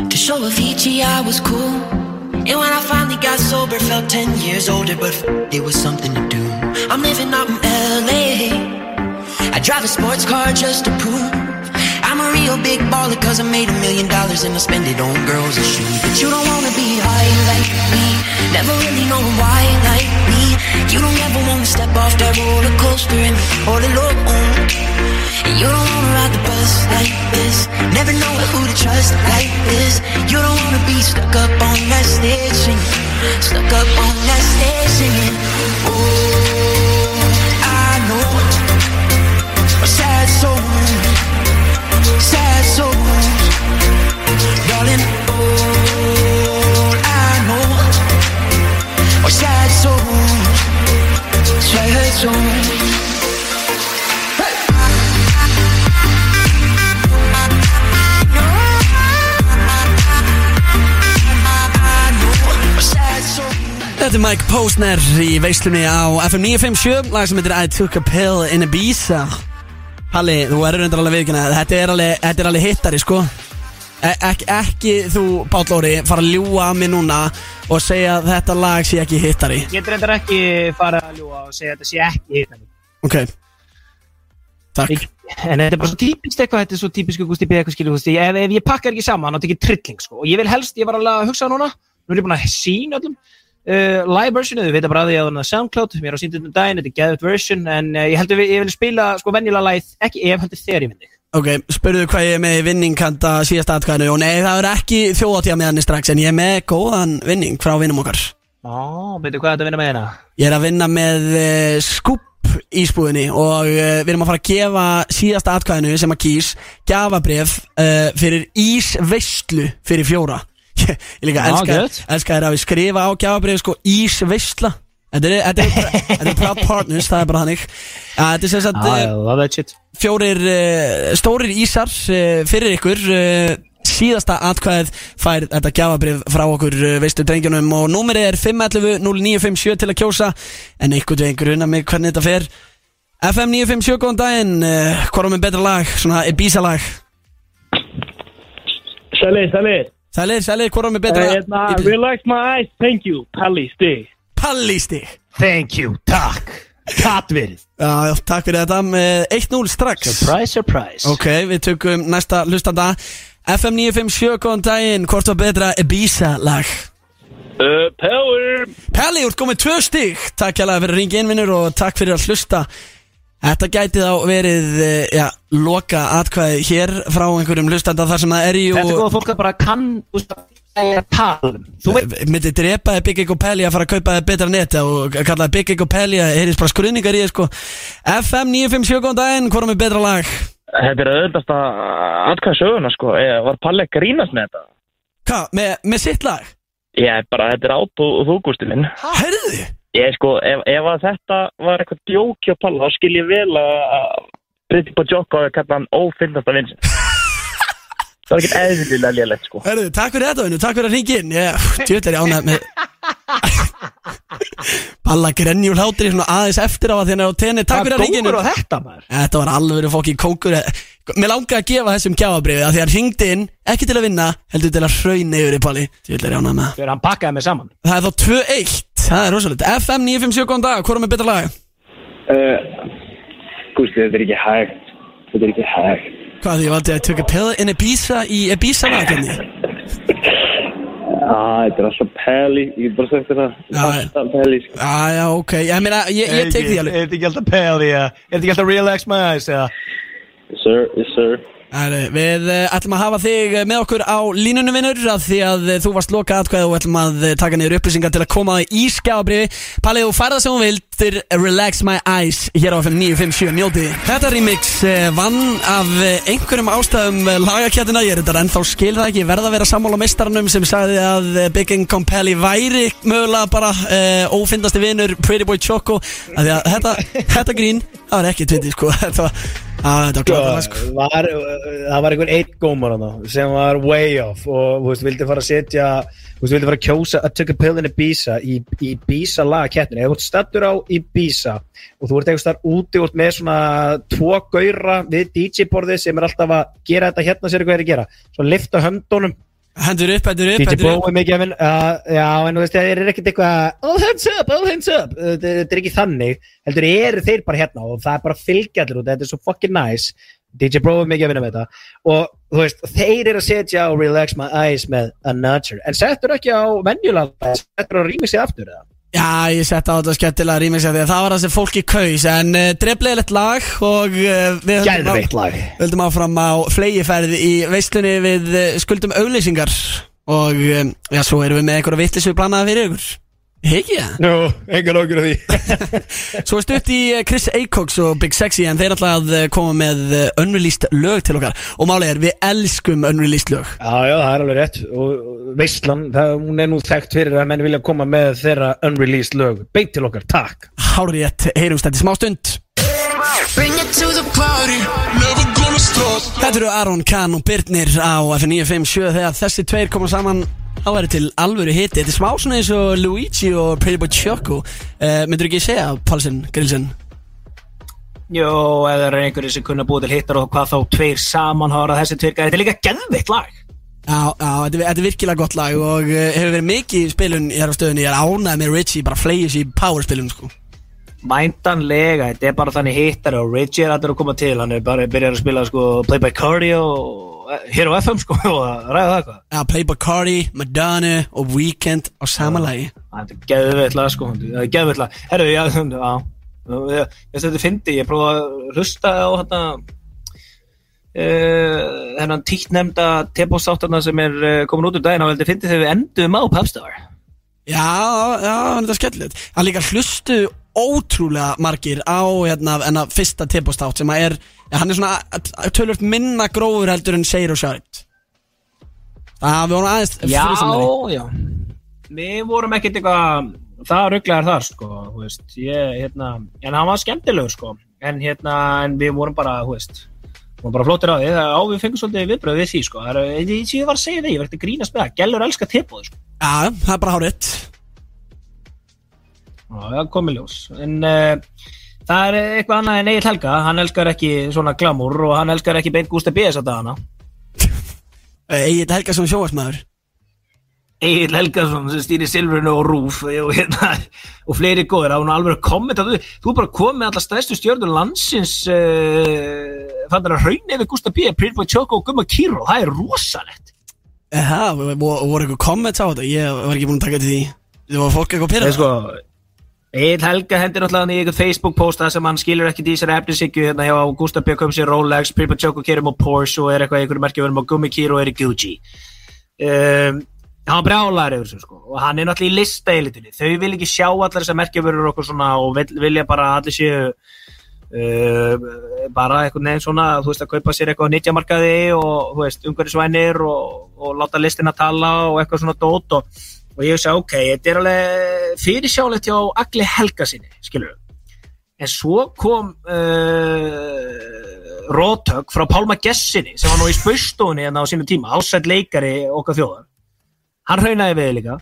To show Avicii I was cool And when I finally got sober Felt 10 years older But it was something to do I'm living out in LA I drive a sports car just to prove a real big baller Cause I made a million dollars And I spend it on girls and shoes. But you don't wanna be high like me. Never really know why like me. You don't ever wanna step off that roller coaster And be all alone and you don't wanna ride the bus like this. Never know who to trust like this. You don't wanna be stuck up on that stage singing. Stuck up on that stage singing. Oh, I know. A sad soul sad souls. Darling, all I know are sad souls, sad souls. Dat is Mike Postner, die wees ermee FM 9.57 I took a pill in de bies. Halli, þú erur undir alveg viðkynna þetta er alveg, þetta er alveg hittari sko. E ekki, ekki þú, Páll Óri fara að ljúa að mig núna og segja að þetta lag sé ekki hittari. Getur þetta ekki fara að ljúa og segja að þetta sé ekki hittari. Ok. Takk. En þetta er bara svo típist eitthvað, þetta er svo típisku Gusti B. eitthvað Gusti, ef, ef ég pakkar ekki saman þá tekið trilling, sko, og ég vil helst, ég var alveg að hugsa núna, nú er ég búin að sína öllum uh, live versionu, þið veit bara að ég á þarna SoundCloud, mér er á síndundum daginn, þetta er geðut version, en uh, ég heldur við, ég vil spila, sko, venjulega lagið, ekki ef, heldur þegar ég myndi. Ok, spurðu hvað ég er með í vinningkanta síðast atkvæðinu og nei, það er ekki þjóðatíða með hann strax en ég er með góðan vinning frá vinnum okkar Ó, veitu hvað er þetta að vinna með hérna? Ég er að vinna með uh, skúp ísbúðinni og uh, við erum að fara að gefa síðasta atkvæðinu sem að kýs gafabref fyrir ísveistlu fyrir fjóra Ég líka Já, elska, þér að við skrifa á gafabref sko ísveistla Þetta er, þetta þetta proud partners, það er bara hannig Þetta er sem sagt Ah, shit. fjórir uh, stórir ísar uh, fyrir ykkur uh, síðasta atkvæðið fær þetta gjafabrif frá okkur uh, veistu drengjunum. Og númerið er 511-0957 til að kjósa. En einhvern veginn gruna mig hvernig þetta fer. FM 957 góðan daginn. Uh, hvað er með betra lag, svona Ibiza lag Sælir, sælir. Sælir, sælir, hvað er með betra Hérna, relax my eyes, thank you, Palli Stig. Pallisti Thank you, takk. Kattverið. Já, takk fyrir þetta með 1-0 strax Surprise, surprise. Ok, við tökum næsta hlustanda FM 957 góðan daginn hvort var betra Ibiza lag Uh, power. Pelli, þú ert komið tvö stík Takk hérlega fyrir að ringa innvinnur og takk fyrir að hlusta Þetta gæti þá verið eh, já, loka atkvæði hér frá einhverjum hlustanda þar sem það er jú Þetta er góða fólk að bara kann, þú veist, að tala um. Þú veit, myndi drepaði Big Egg og Pelli að fara að kaupa þið betra neti og kallaði Big Egg og Pelli að heyrðis bara skruðningar í þið sko FM 957 góðan daginn, hvað er betra lag? Þetta er auðvitað að atkvæða söguna, sko. Eða, var Palli að grínast með þetta? Hvað, með, með sitt lag? Ég er bara, þetta er át og þú, Gústi minn. Herðu? Ég sko, ef, ef að þetta var eitthvað djóki á Palla, þá skil ég vel að Briti på Jokko að kalla hann ófinnast af vinsinn. það var ekkert eðlilega lélegt, sko. Herðu, takk fyrir þetta vinnu, takk fyrir að ringa inn. Ég, djöðlega er ég ánægð með Balla grenjúl hátri svona aðeins eftir á að er á tenni. Takk fyrir að ringa inn þetta, maður. Þetta var alveg fokki kókur Mér langaði að gefa þessum gjafabriði að því hann ringdi inn, ekki til að vinna heldur til að hrauna yfir í Palli. Djöðlega er ég ánægð með það. Er þá 2-1, það rosalega FM 957 góðan dag, hvað er með betra lag? Gústi, þetta er ekki hægt. Þetta er ekki hægt. Hvað því, ég valdi að tökja pill in Ibiza í Ibiza lagenni Ah, þetta er alltaf Pelli. Ég get bara sagt þetta. Já, Alltaf Pelli, sko. Já, já, ok, ég meina, ég, ég tek því alveg Er þetta ekki alltaf pæli, ja? Er þetta ekki alltaf relax my eyes, ja? Yes, sir. Yes, sir. Við uh, ætlum að hafa þig eh, með okkur á línunum vinnur því að uh, þú varst loka atkvæð og ætlum að taka niður upplýsingar til að koma í skjábriði. Palli, þú færða sem vilt til Relax My Eyes hér á FM 957 njóti Þetta remix vann af einhverjum ástæðum lagakjættina ég er þetta en þá skil það ekki. Verða að vera sammála meistarnum sem sagði að uh, Big Income Pelli væri mögulega bara uh, ófindasti vinnur Pretty Boy Choco. Því að þetta, þetta grín það var ekki tviti sko var klart sko. Var, það var einhver eitt gómar sem var way off og þú veist, vildi fara að setja þú veist, vildi fara að kjósa að tökja pillin Ibiza í, í Ibiza lagakettinu ef þú ert stattur á Ibiza og þú ert eitthvað starf úti ert með svona tvo gauðra við DJ-borðið sem er alltaf að gera þetta hérna sér hvað er að gera. Svo lifta höndunum Hendur upp, hendur upp, DJ hendur Bó upp. mikið að vinna uh, Já, en þú veist, það er ekkert eitthvað All hands up, all hands up. Þetta þetta er ekki þannig Heldur eru þeir bara hérna og það er bara fylgjallir út Þetta er svo fucking nice. DJ Bro er mikið að vinna með þetta. Og þú veist, þeir eru að setja á Relax My Eyes með A Nudger En settur ekki á venjulega Settur á remixið aftur eða Já, ég sett á þetta skemmtilega að það var það sem fólki kaus en uh, dreflegilegt lag og uh, við höldum, áfram á flegiferð í veislunni við uh, skuldum auglýsingar og já, svo erum við með einhverja vittlisu planaða fyrir ykkur Hegi það? Nú, engar okkur af því. Svo er stutt í uh, Chris Acox og Big Sexy en þeir að uh, koma með uh, unreleased lög til okkar. Og málið er við elskum unreleased lög. Já, já, það er alveg rétt. Og Veistlan, það, hún er nú þekkt fyrir að menn vilja koma með þeirra unreleased lög. Beint til okkar, takk. Hárétt, heyrumst þetta í smá stund. Bring it to the party, never gonna stop. Þetta eru Aron Kahn og Birnir á FN957 þegar þessi tveir koma saman þá er til alvöru hiti. Þetta er smá svona eins og Luigi og Pretty Boy Choco. Uh, Myndur ekki segja, Pálsson, Grilsen? Jó, eða er einhverju sem kunna búið til hittar og hvað þá tveir saman hafa þessi tvirka Þetta er líka geðveikt lag. Já, já, þetta er, þetta er virkilega gott lag og uh, hefur verið mikið spilun hér á stöðunni. Ég er ánægð með Richie, bara flegis í power spilun sko. Mæntanlega, þetta er bara þannig hittar og Richie er alltaf að koma til. Hann er bara byrjar að spila sko Play by Cardi og hér á FM sko og að ræða það eitthvað. Já, Playboy Cardi, Madonna og Weekend á sama lagi. Þetta er geðveikt lag sko Það er geðveikt lag. Herru, já, já. Ég þetta fyndi, ég prófa að hlusta á hérna Uh, þennan títt nefnda tepóstáttarna sem er uh, komin út úr daginn. Og þetta fyndi þegar við endum á Popstar. Já, já, þetta er skemmtilegt. Það líka hlustu ótrúlega margir á hérna, fyrsta tepóstátt sem að er, hann er svona tölvöld minna grófur heldur en segir og sjárt Það við vorum aðeins Já, já. Við vorum ekkert eitthvað það rugglegar þar sko veist, ég, hérna, en hann var skemmtilegur sko. En hérna, en við vorum bara veist, vorum bara flottir á því. Á við fengum svolítið viðbröð við því sko. Það er, ég, ég, ég var að segja því, ég að grínast með það. Gellur elskar tippóð sko. Já, það er bara hárétt Já, það komið ljós. En uh, það er eitthvað annað en Egil Helga. Hann elskar ekki svona glamúr Og hann elskar ekki beint Gústa B. þess að dagana. Egil Helgason sjóasmaður Egil Helgason sem stýri Silfrinu og Rúf og, hérna, og fleiri góður að hún alveg að kommenta þú, þú er bara komið með alla stærstu stjórnur landsins uh, þannig að raun yfir Gústa B. Boy Choco og Gumma Kíró það er rosalegt. Það, voru eitthvað comments á þetta? Ég var ekki búin að taka til því. Það var fólk eitthvað er sko Egil Helga hendur náttúrulega í einhvern Facebook posta sem hann skilur ekki í þessari efnisíkju hérna hjá Gústa B. kom sér Rolex, Pretty Boy Choco kerum á Porsche og er eitthvað í einhverju merkju verðum á Gummi Kíró og er í Gucci um, hann brjálar yfir þessu sko og hann er náttúrulega í listaelitinni þau vil ekki sjá allar þessar merkjavörur okkur svona og vil, vilja bara allir séu uh, bara eitthvað nefn svona þú veist að kaupa sér eitthvað á nýttjamarkaði og þú veist umhverjusvænir og, og láta listina tala og eitthvað svona dót og, og ég að ok, þetta er alveg fyrirsjálegt hjá Agli Helga sinni skilur en svo kom uh, rótök frá Pálma Gessinni sem var nú í spaustofunni hérna á sínum tíma ásætt leikari okkar þjóðar. Hann raunaði við líka.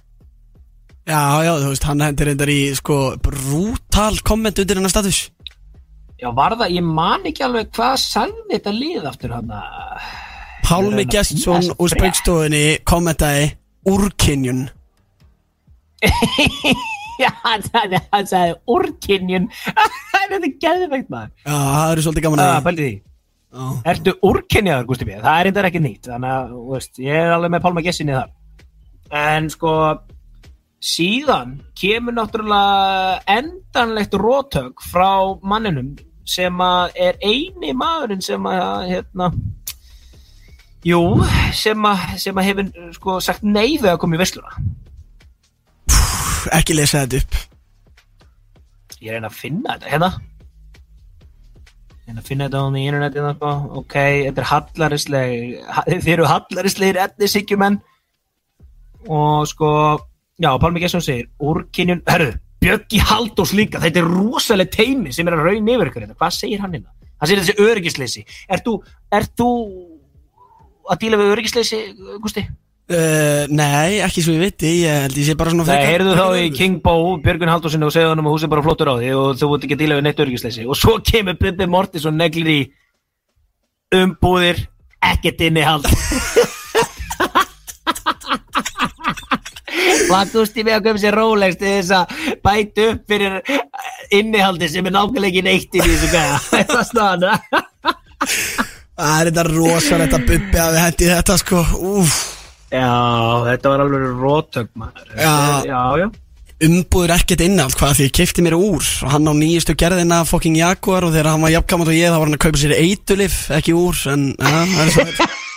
Já, já, þú veist, hann hendur reyndar í sko brútal komment undir hennar status. Já, var það, ég man ekki alveg hvað sagði þetta lið aftur hann að Pálmi Gestsson úr spaukstofunni kommentaði úrkynjun Já, hann sagði, úrkynjun. Það er geðveikt maður. Já, það eru svolítið gaman að pældi því. Ertu úrkynjaður, Gústi B? Það er reyndar ekki nýtt Þannig að, þú veist, ég er alveg með Pálma Gessinni þar. En sko Síðan kemur náttúrulega endanlegt rótök frá manninum sem að er eini maðurinn sem að hérna jú, sem að, sem að hefur sko sagt nei við að koma í vesluna Pff, Ekki lesa þetta upp ég reyna að finna þetta hérna reyna að finna þetta á því interneti sko. ok, þetta er hallarisleg ha- þið eru hallarislegir etnisíkjumenn og sko já, Pálmi Gesson segir úrkynjun, herru, Bjöggi Haldós líka þetta er rosaleg teimi sem er að raun yfir ykkur hérna. hvað segir hann hérna? hann segir þessi öryggisleysi er þú, er þú að díla við öryggisleysi, Gusti? Uh, Nei, ekki svo ég viti Ég held ég sé bara svona Nei, frekar- heyrðu þá í King Bo, Björgun Haldósinni og segðu hann um að húsið bara flottur á því og þú veit ekki að díla við neitt öryggisleysi. Og svo kemur Bubbi Mortis og neglir í umbúðir ekkert innihald. Hvað gústi við að köpa sér Rolex til þess að bæta upp fyrir innihaldi sem er nákvæmlega ekki neitt inn í þessu gæða Það er staðan Það er þetta rosalegt að bubbi að við hendi þetta sko. Úf Já, þetta var alveg rótök maður Já. já, já Umbúður ekkert innald hvað því ég kefti mér úr og hann á nýjustu gerðina fucking Jaguar og þegar hann var jafnkamant og ég þá var hann að kaupa sér eitulif ekki úr en ja, það er svo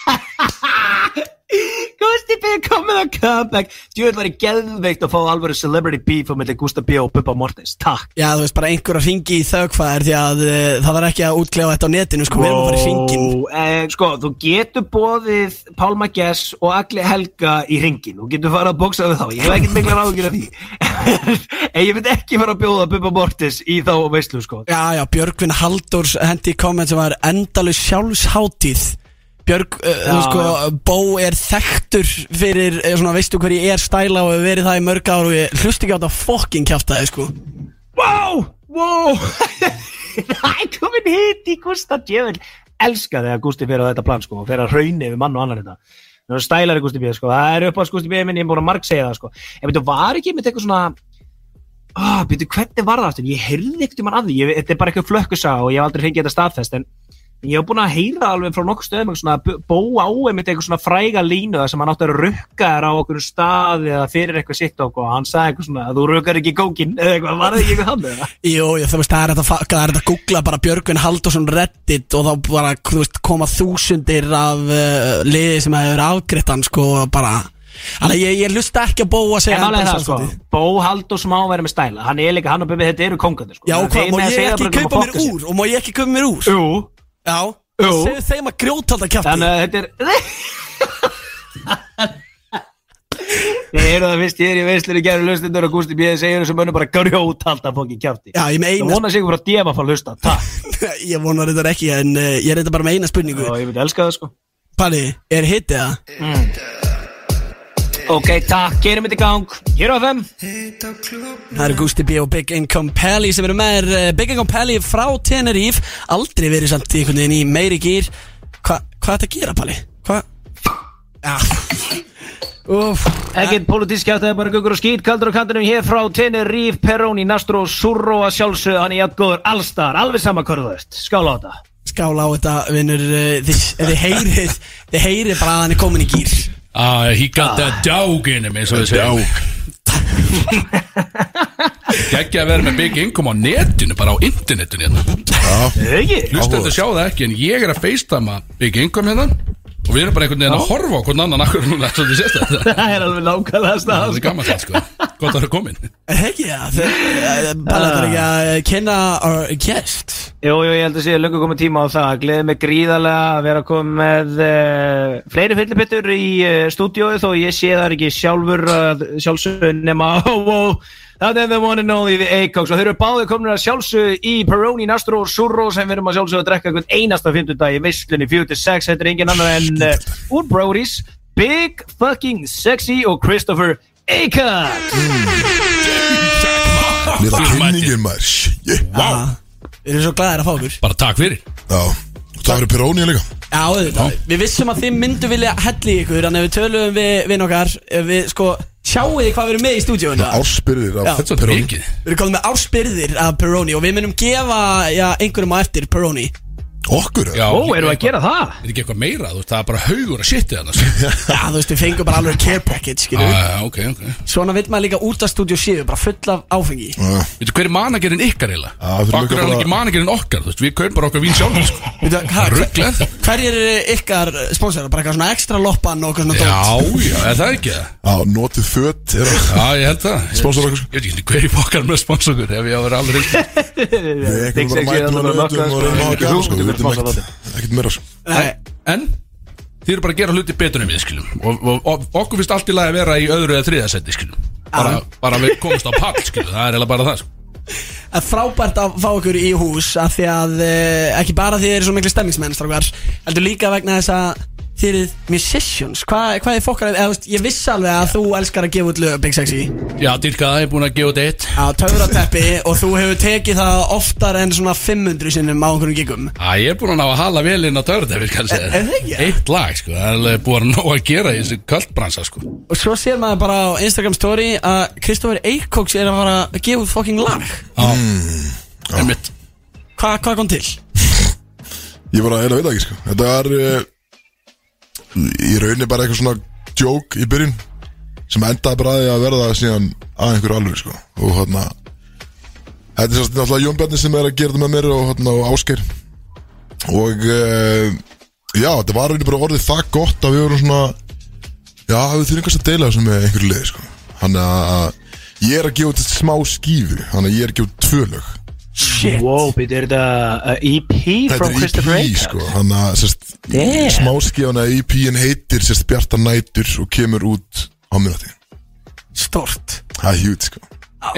Gusti B. komið að comeback Djúvel var í geðveikt að fá alveg celebrity beef milli Gusta B. og Bubba Mortis Takk. Já, þú veist, bara einhver að ringi í þaukfæðir því að uh, það var ekki að útklefa þetta á netinu sko, við erum að fara í ringin Ó, eh, Sko, þú getur bóðið Pálma Gess og Agli Helga í ringin Þú getur farið að bóksa við þá. Ég hef ekkert mikla ráðgjur af því. En ég myndi ekki fara að bjóða Bubba Mortis í þá veislu, sko. Já, já, Björgvin Halldórs hendi í komment sem var endalus sjálfsháttíð Björg, uh, Já. sko, Bó er þekktur fyrir, uh, svona, veistu hver ég er stæla og hefur verið það í mörg ár og ég hlust ekki á þetta fokking kjaftaði, sko. Wow, wow Það er komin hitt í Gústa Djöfell Elska þegar Gústi fyrir á þetta plan sko og fyrir að raunni við mann og annan þetta Það er stælari Gústi B sko. Það er upp á Gústi B minn, ég er búin að marg segja það sko. En betur, var ekki með eitthvað svona Ah, betur, hvernig var það aftur? Ég heyrði ekkert um hann að því, ég, þetta er bara eitthvað flökkusa og ég hef aldrei fengið þetta staðfest en ég hef búin að heyra alveg frá nokkuð stöðum eitthvað svona, b- bó á einmitt eitthvað svona fræga línu sem hann átti að rukka þér á okkur stað eða fyrir eitthvað sitt okkur og hann sagði eitthvað svona þú rukkar ekki kókin eða eitthvað, var það ekki eitthvað hann eða? Jú, þú veist, það er þetta, þetta að googla bara Björgvin Halldórsson Reddit og þá bara, veist, koma þúsundir af uh, liði sem hefur afgritt hann, sko, bara Þannig að ég, ég lusta ekki að bó að segja hann það sko, Bó Halldórs má vera með stæla. Hann er líka, hann og Bibi, þetta eru kóngandi sko. Já, hvað, má ég ekki að kaupa mér úr? Og má ég ekki kaupa mér úr? Jú Já, segðu þeim að grjótalda kjafti. Þannig að þetta er Ég er það fyrst, ég er í veislur í gerðu lustundur og Gústi B. segir þessu mönnum bara grjót halda fokki kjafti. Já, ég með Það eina vona sig frá djefa fá hlusta, takk. Ég vonar þetta ekki, en uh, ég er þetta bara með eina spurningu. Og ég myndi elska það sko. Palli, er hittið það? Ok, takk, gerum þetta í gang. Hér á þeim Það eru Gusti B og Big Income Pally sem eru með þér. Eh, Big Income Pally frá Tenerife. Aldrei verið samt í einhvern veginn í meiri gýr Hva, Hvað er þetta að gera, Palli? Hvað? Úf Ekkert politísk kjátt, það er bara guggur og skýt Kaldur á kantinum hér frá Tenerife, Peroni, Nastro, Surro að sjálfsögðu Hann er jafngóður allstar, alveg sama hvað þú veist Skála á þetta. Skála á þetta, vinnur eh, þið heyrið Þið heyrið bara að hann er komin í gýr Uh, he got that dog in him eins og við segjum Gekkja að vera með big income á netinu bara á internetinu hérna. Ekki? Hlustu þetta sjá það ekki en ég er að facetama big income hérna og við erum bara einhvern veginn að horfa á hvern annan akkur núna svo þið sést þetta Það er alveg nákvæmlega Það stað er gaman það sko. Gott að vera komin. Er það ekki? Það? Palli, þetta er ekki að kynna our guest? Jú, jú, ég held að sé löngu komið tíma á það. Gleði mig gríðarlega að vera komið með uh, fleiri fyllipittur í uh, stúdióið þó ég sé það ekki sjálfur uh, sjálfsögn nema oh, oh, það er the one and only the Acox. Og þeir eru báðið komin að sjálfsög í Peroni, Nastro og Surro sem við erum að sjálfsög að drekka einhvern einasta fimmtudag í visslunni 46 þetta er engin annar en uh, úr Brody's Big fucking sexy og Christopher Acox. Lilla kynningin maður. Shit, wow Við erum svo glæðir að fá okkur. Bara takk fyrir. Já, það eru Peróni líka. Já, auðvitað. Við vissum að þið myndu vilja helli ykkur Þannig að við töluðum við vinn okkar ef Við sko sjáu þið hvað við erum með í stúdíóinu? Árspyrðir Já. af Þetta er mikið. Við erum komið með árspyrðir af Peroni Og við munum gefa já, einhverjum á eftir Peroni Okkur Já, Ó, erum við að gera það? Er ekki eitthvað meira, þú veist, það er bara haugur að shitið annars Já, þú veist, við fengum bara alveg care package, skilju Já, ok, ok Svona vil maður líka út af stúdíu séu Bara full af áfengi Já, Veitu, hver er managerinn ykkar? Já, þurfum Okkur er hann ekki managerinn okkar, þú veist, við kaupum bara okkar vín sjálf sko. Ruglað Hverjir eru ykkar sponsorar? Bara eitthvað svona ekstra loppan og eitthvað svona Já, dót? já, er það ekki það? Já, notið föt er að Já, ég held það Sponsor okkur. Ég veit ekki hver í fokkar með sponsor okkur Ef ég á að vera alveg að að veitum ekkert meira. Nei, En þið eru bara að gera hluti betur en við skilum. Og, og, og okkur finnst allt í lagi að vera í öðru eða þriða seti skilum. Bara, bara við komumst á pall skilum. Það er eiginlega bara það sko. Er frábært að fá okkur í hús af því að eh, ekki bara því þið eru svo miklu stemmingsmenn heldur líka vegna þess að eruð musicians. Hva, hvað er fokkar, eða þú veist, ég vissi alveg að þú elskar að gefa út lög Big Sexy. Já, dyrka ég er búin að gefa þetta eitt. Á töfrateppi og þú hefur tekið það oftar en svona 500 sinnum á einhverjum gigum. Æ, ég er búin að ná að hala vel inn á törðefil kannski Er- er það ekki? Eitt lag, sko, það er alveg búin að ná að gera í þessu kvöldbransa, sko. Og svo sér maður bara á Instagram story að Kristoffer Eikóks er að fara að gefa út fucking lag. Já, einmitt. Hva, hvað kom til? Ég bara eiginlega veit það ekki sko. Þetta er uh, Í rauninni bara eitthvað svona joke í byrjun Sem endaði bara að að verða síðan að einhverju alveg sko. Og hérna Þetta er sérst náttúrulega Jón Bjarni sem er að gera þetta með mér og, hérna, og Ásgeir. Og uh, Já, þetta var rauninni bara orðið það gott að við vorum svona Já, við þurfum kannski að deila þessu með einhverju leið sko. Þannig að Ég er að gefa út smá skífu Þannig að ég er að gefa tvö lög Shit Wow, býttu, er þetta uh, EP Þetta from er Christopher EP Acox? sko Þannig að sérst Damn. Smáskifana EP-in heitir sérst Bjarta nætur Og kemur út á minúti Stort Það er hjút sko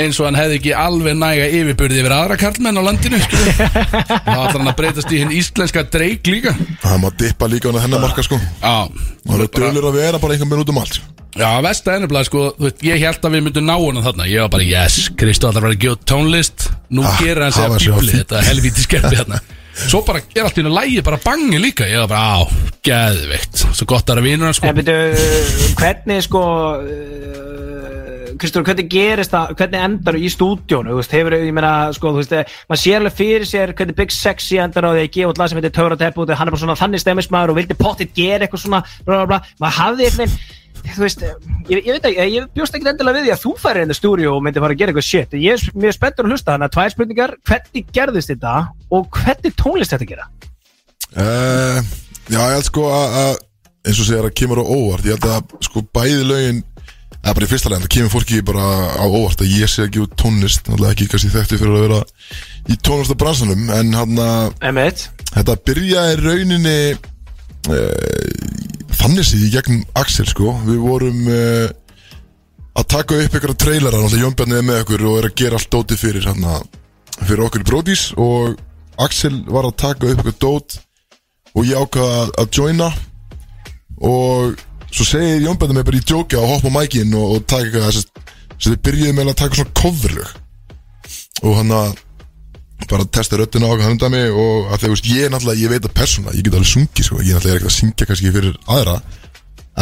eins og hann hefði ekki alveg næga yfirbyrði yfir aðra karlmenn á landinu þá ætlar hann að breytast í hinn íslenska dreik líka. Það má dippa líka á hennar marka sko. Já, Það er dölur að vera bara einhver minn út um allt Já, vesta ennublega, sko, þú veist, ég held að við myndum ná honum þarna. Ég var bara, yes, Kristó ætlar að vera að gefa tónlist. Nú Ah, gerir hann að á bíbli, þetta helvíti skerfi hérna Svo bara gera allt í hennu lægi, bara bangi líka. Ég var bara, á, geðveikt. Svo gott að vera vinur hann, sko. En byrju, hvernig sko uh, Kristóður, hvernig gerist það hvernig endar í stúdíónu, þú veist, hefur, ég meina sko, þú veist, eh, maður sér alveg fyrir sér hvernig Big Sexy endar á því að gefa út lag sem heitir Töra Tepp út, hann er bara svona þannig stemmismæður og vildi pottit gera eitthvað svona bla bla bla, maður hafði eitthvað þú veist, ég, ég veit ekki, ég bjóst ekki endilega við því að þú færi inn í stúdíó og myndi fara að gera eitthvað shit, ég er mjög spenntur að hlusta þannig að tvær spurningar, hvernig gerðist þetta og hvernig tónlist þetta gera? uh, Já, ég held sko að að- eins og segir að kemur á óvart Ég held að sko bæði lögin eða bara í fyrsta leginn, það kemur fólki bara á óvart að ég sé að gefa tónlist náttúrulega ekki kannski þekkti fyrir að vera í tónlistabransanum en hann að þetta byrjaði í rauninni uh, þannig séð í gegnum Axel sko við vorum uh, að taka upp ykkur trailera náttúrulega Jón Bjarni er með okkur og er að gera allt dótið fyrir hann fyrir okkur í Brodís og Axel var að taka upp ykkur dót og ég ákvaða að, joina og svo segir Jón Bjarni mig bara í djókja að hoppa á mækin og, og taka þess að þið byrjuði með að taka svona coverlög. Og hann að bara testa röddina á okkur handa mig og að þegar, veist, ég er náttúrulega, ég veit að persóna ég get alveg sungið, sko, ég náttúrulega er ekkert að syngja kannski fyrir aðra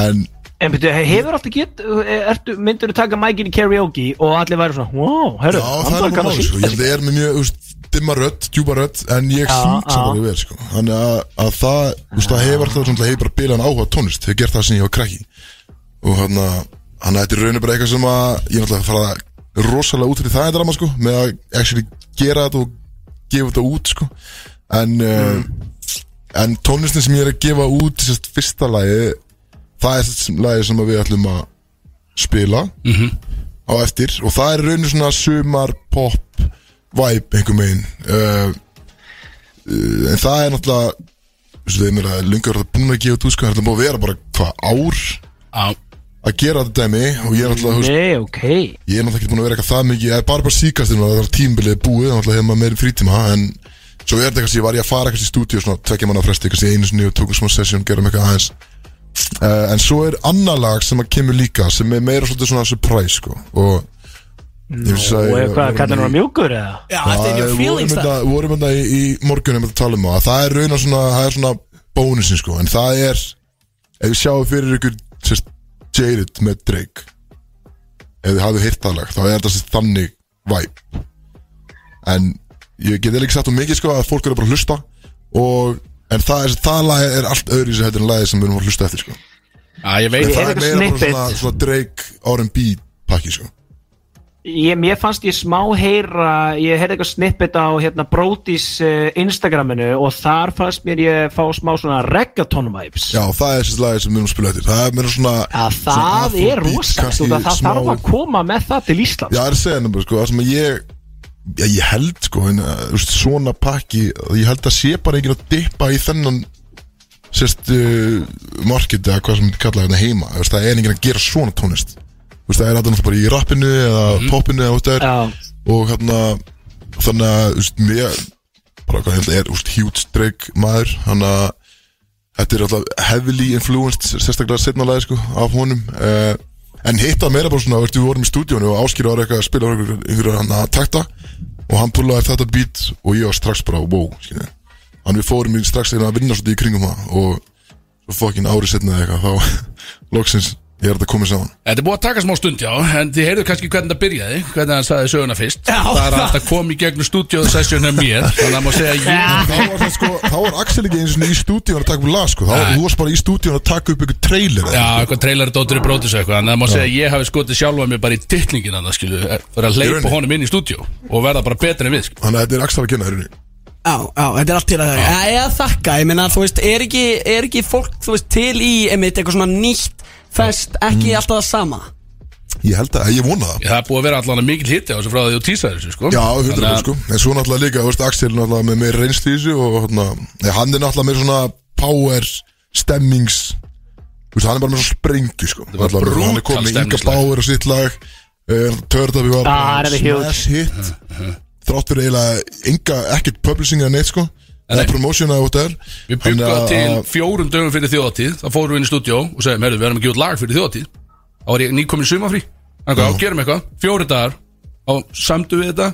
en En byrju, hefur alltaf gett, ertu, myndur þú taka mækin í karaoke og allir væri svona, wow, herru, já, það er máli, sko, ég held að ég er með mjög, dimma rödd, djúpa rödd en ég syng sem alveg vel, sko. Þannig að, að það, það hefur alltaf svona, hefur bara bilan áhuga á tónlist, hefur gert það sem ég var krakki. Og hann að, hann að þetta er rauninu bara eitthvað sem að ég náttúrulega fara rosalega út fyrir það þetta sko, með að actually gera þetta og gefa þetta út, sko en, uh, en tónlistin sem ég er að gefa út sérst, fyrsta lagi það er sérst lagi sem við ætlum að spila Mhm. á eftir og það er rauninu svona sumar pop vibe einhver megin uh, uh, en það er náttúrulega þú veist, þeim er að lunga verið að búin að gefa út sko, það er búin að vera bara hvað ár Á. að gera þetta dæmi og ég er þú veist, Nei, ok. Ég er náttúrulega ekki búin að vera eitthvað það mikið eða bara bara síkast það er tímbilið búið náttúrulega hefur maður meiri frítíma en svo er þetta kannski, var ég að fara kannski í stúdíu svona tvekja manna fresti, kannski einu sinni og tókum smá sesjón, gerum eitthvað aðeins. Uh, en svo er annar lag sem að kemur líka sem er meira svolítið svona surprise sko og ég að ég- hvað, kallar hann mjúkur eða? Já, þetta er your feelings vorum það. vorum þetta í, í morgunum að tala um það. Það er raun og svona, það er svona bónusin sko, en það er ef við sjáum fyrir ykkur sérst, Jaded með Drake. Ef þið hafið lag, þá er þetta þannig vibe. En ég get eða ekki sagt um mikið sko að fólk eru bara að hlusta og, en það, er, það lag er allt öðru í þessu heldur en lagi sem við erum að hlusta eftir sko. Já, ég veit en það er er meira bara svona, svona Drake R&B pakki sko Ég, mér fannst ég smá heyra, ég heyrði eitthvað snippet á hérna Brodís uh, Instagraminu og þar fannst mér ég fá smá svona reggaeton vibes. Já, það er þessi lagi sem við erum að spila eftir Það er meira svona Ja, svona það er afrobeat, rosa, kannski það þarf smá- að koma með það til Íslands. Já, það er að segja nefnilega, sko, það sem að ég Já, ég held, sko, veist, svona pakki Ég held að sé bara enginn að dippa í þennan Sérst, uh, market eða hvað sem þetta heima Þú veist, Það er enginn að gera svona veist, það er alltaf bara í rappinu eða popinu eða, þú veist, það er Já, og hérna þannig að, veist, mér bara hvað hérna er, Drake maður. Hann að þetta er alltaf heavily influenced sérstaklega setna lagi, sko, af honum. Uh, en hitt að meira bara svona, veist, við vorum í stúdíónu og Áskir var eitthvað að spila einhverju hann að takta. Og hann pullaði þetta beat og ég var strax bara, wow, skilja hann við fórum í strax að vinna svolítið í kringum það og svo fokkin árið setna eða eitthvað þá loksins ég er þetta komið saman Þetta er búið að taka smá stund, já, en þið heyrðu kannski hvernig það byrjaði, hvernig hann sagði söguna fyrst. Já. Það er alltaf komið í gegnum stúdíóðu sessjón hjá mér, þannig að má segja að ég þá var, það, sko, þá var Axel ekki eins og í stúdíun að taka upp lag sko. þá var þú varst bara í stúdíun að taka upp ykkur trailer Já, eitthvað. trailer dóttir í brótis eitthvað Þannig að má segja að ég hafi skotið sjálfa mig bara í titlingin Þannig að skilu, fyrir að leipa honum inn í stúdíó Og verða bara betri en við, sko. Þannig að þetta er Axel að kenna inni Já, já, þetta er allt til að það Já, ég að þakka, ég meina, þú veist, er ekki, er ekki fólk, þú veist, til í, einmitt, eitthvað svona nýtt fest, ekki Mm. alltaf það sama? Ég held að, ég vona það. Það er búið að vera allan mikil hitti á þessu frá því og tísaði þessu, sko. Já, 100% að- sko. En svo náttúrulega líka, þú veist, Axel er náttúrulega með meir reynst í þessu og hérna, ja, hann er náttúrulega með svona power stemmings Þú veist, hann er bara með svona sprengju sko. Er bara Náttúrulega, Hann er komið með stemningslag. Bauer og sitt lag Tördabi var Ah, það er alveg huge. smash hit. Þrátt fyrir eiginlega enga, ekkert publishing eða neitt sko Eða what það er Við byggum það til fjórum dögum fyrir þjóðatíð þá fórum við inn í stúdíó og segjum, við erum að gefa út lag fyrir þjóðatíð þá var ég nýkomin í sumafrí þannig að gerum eitthvað, fjóri dagar þá samdu við þetta,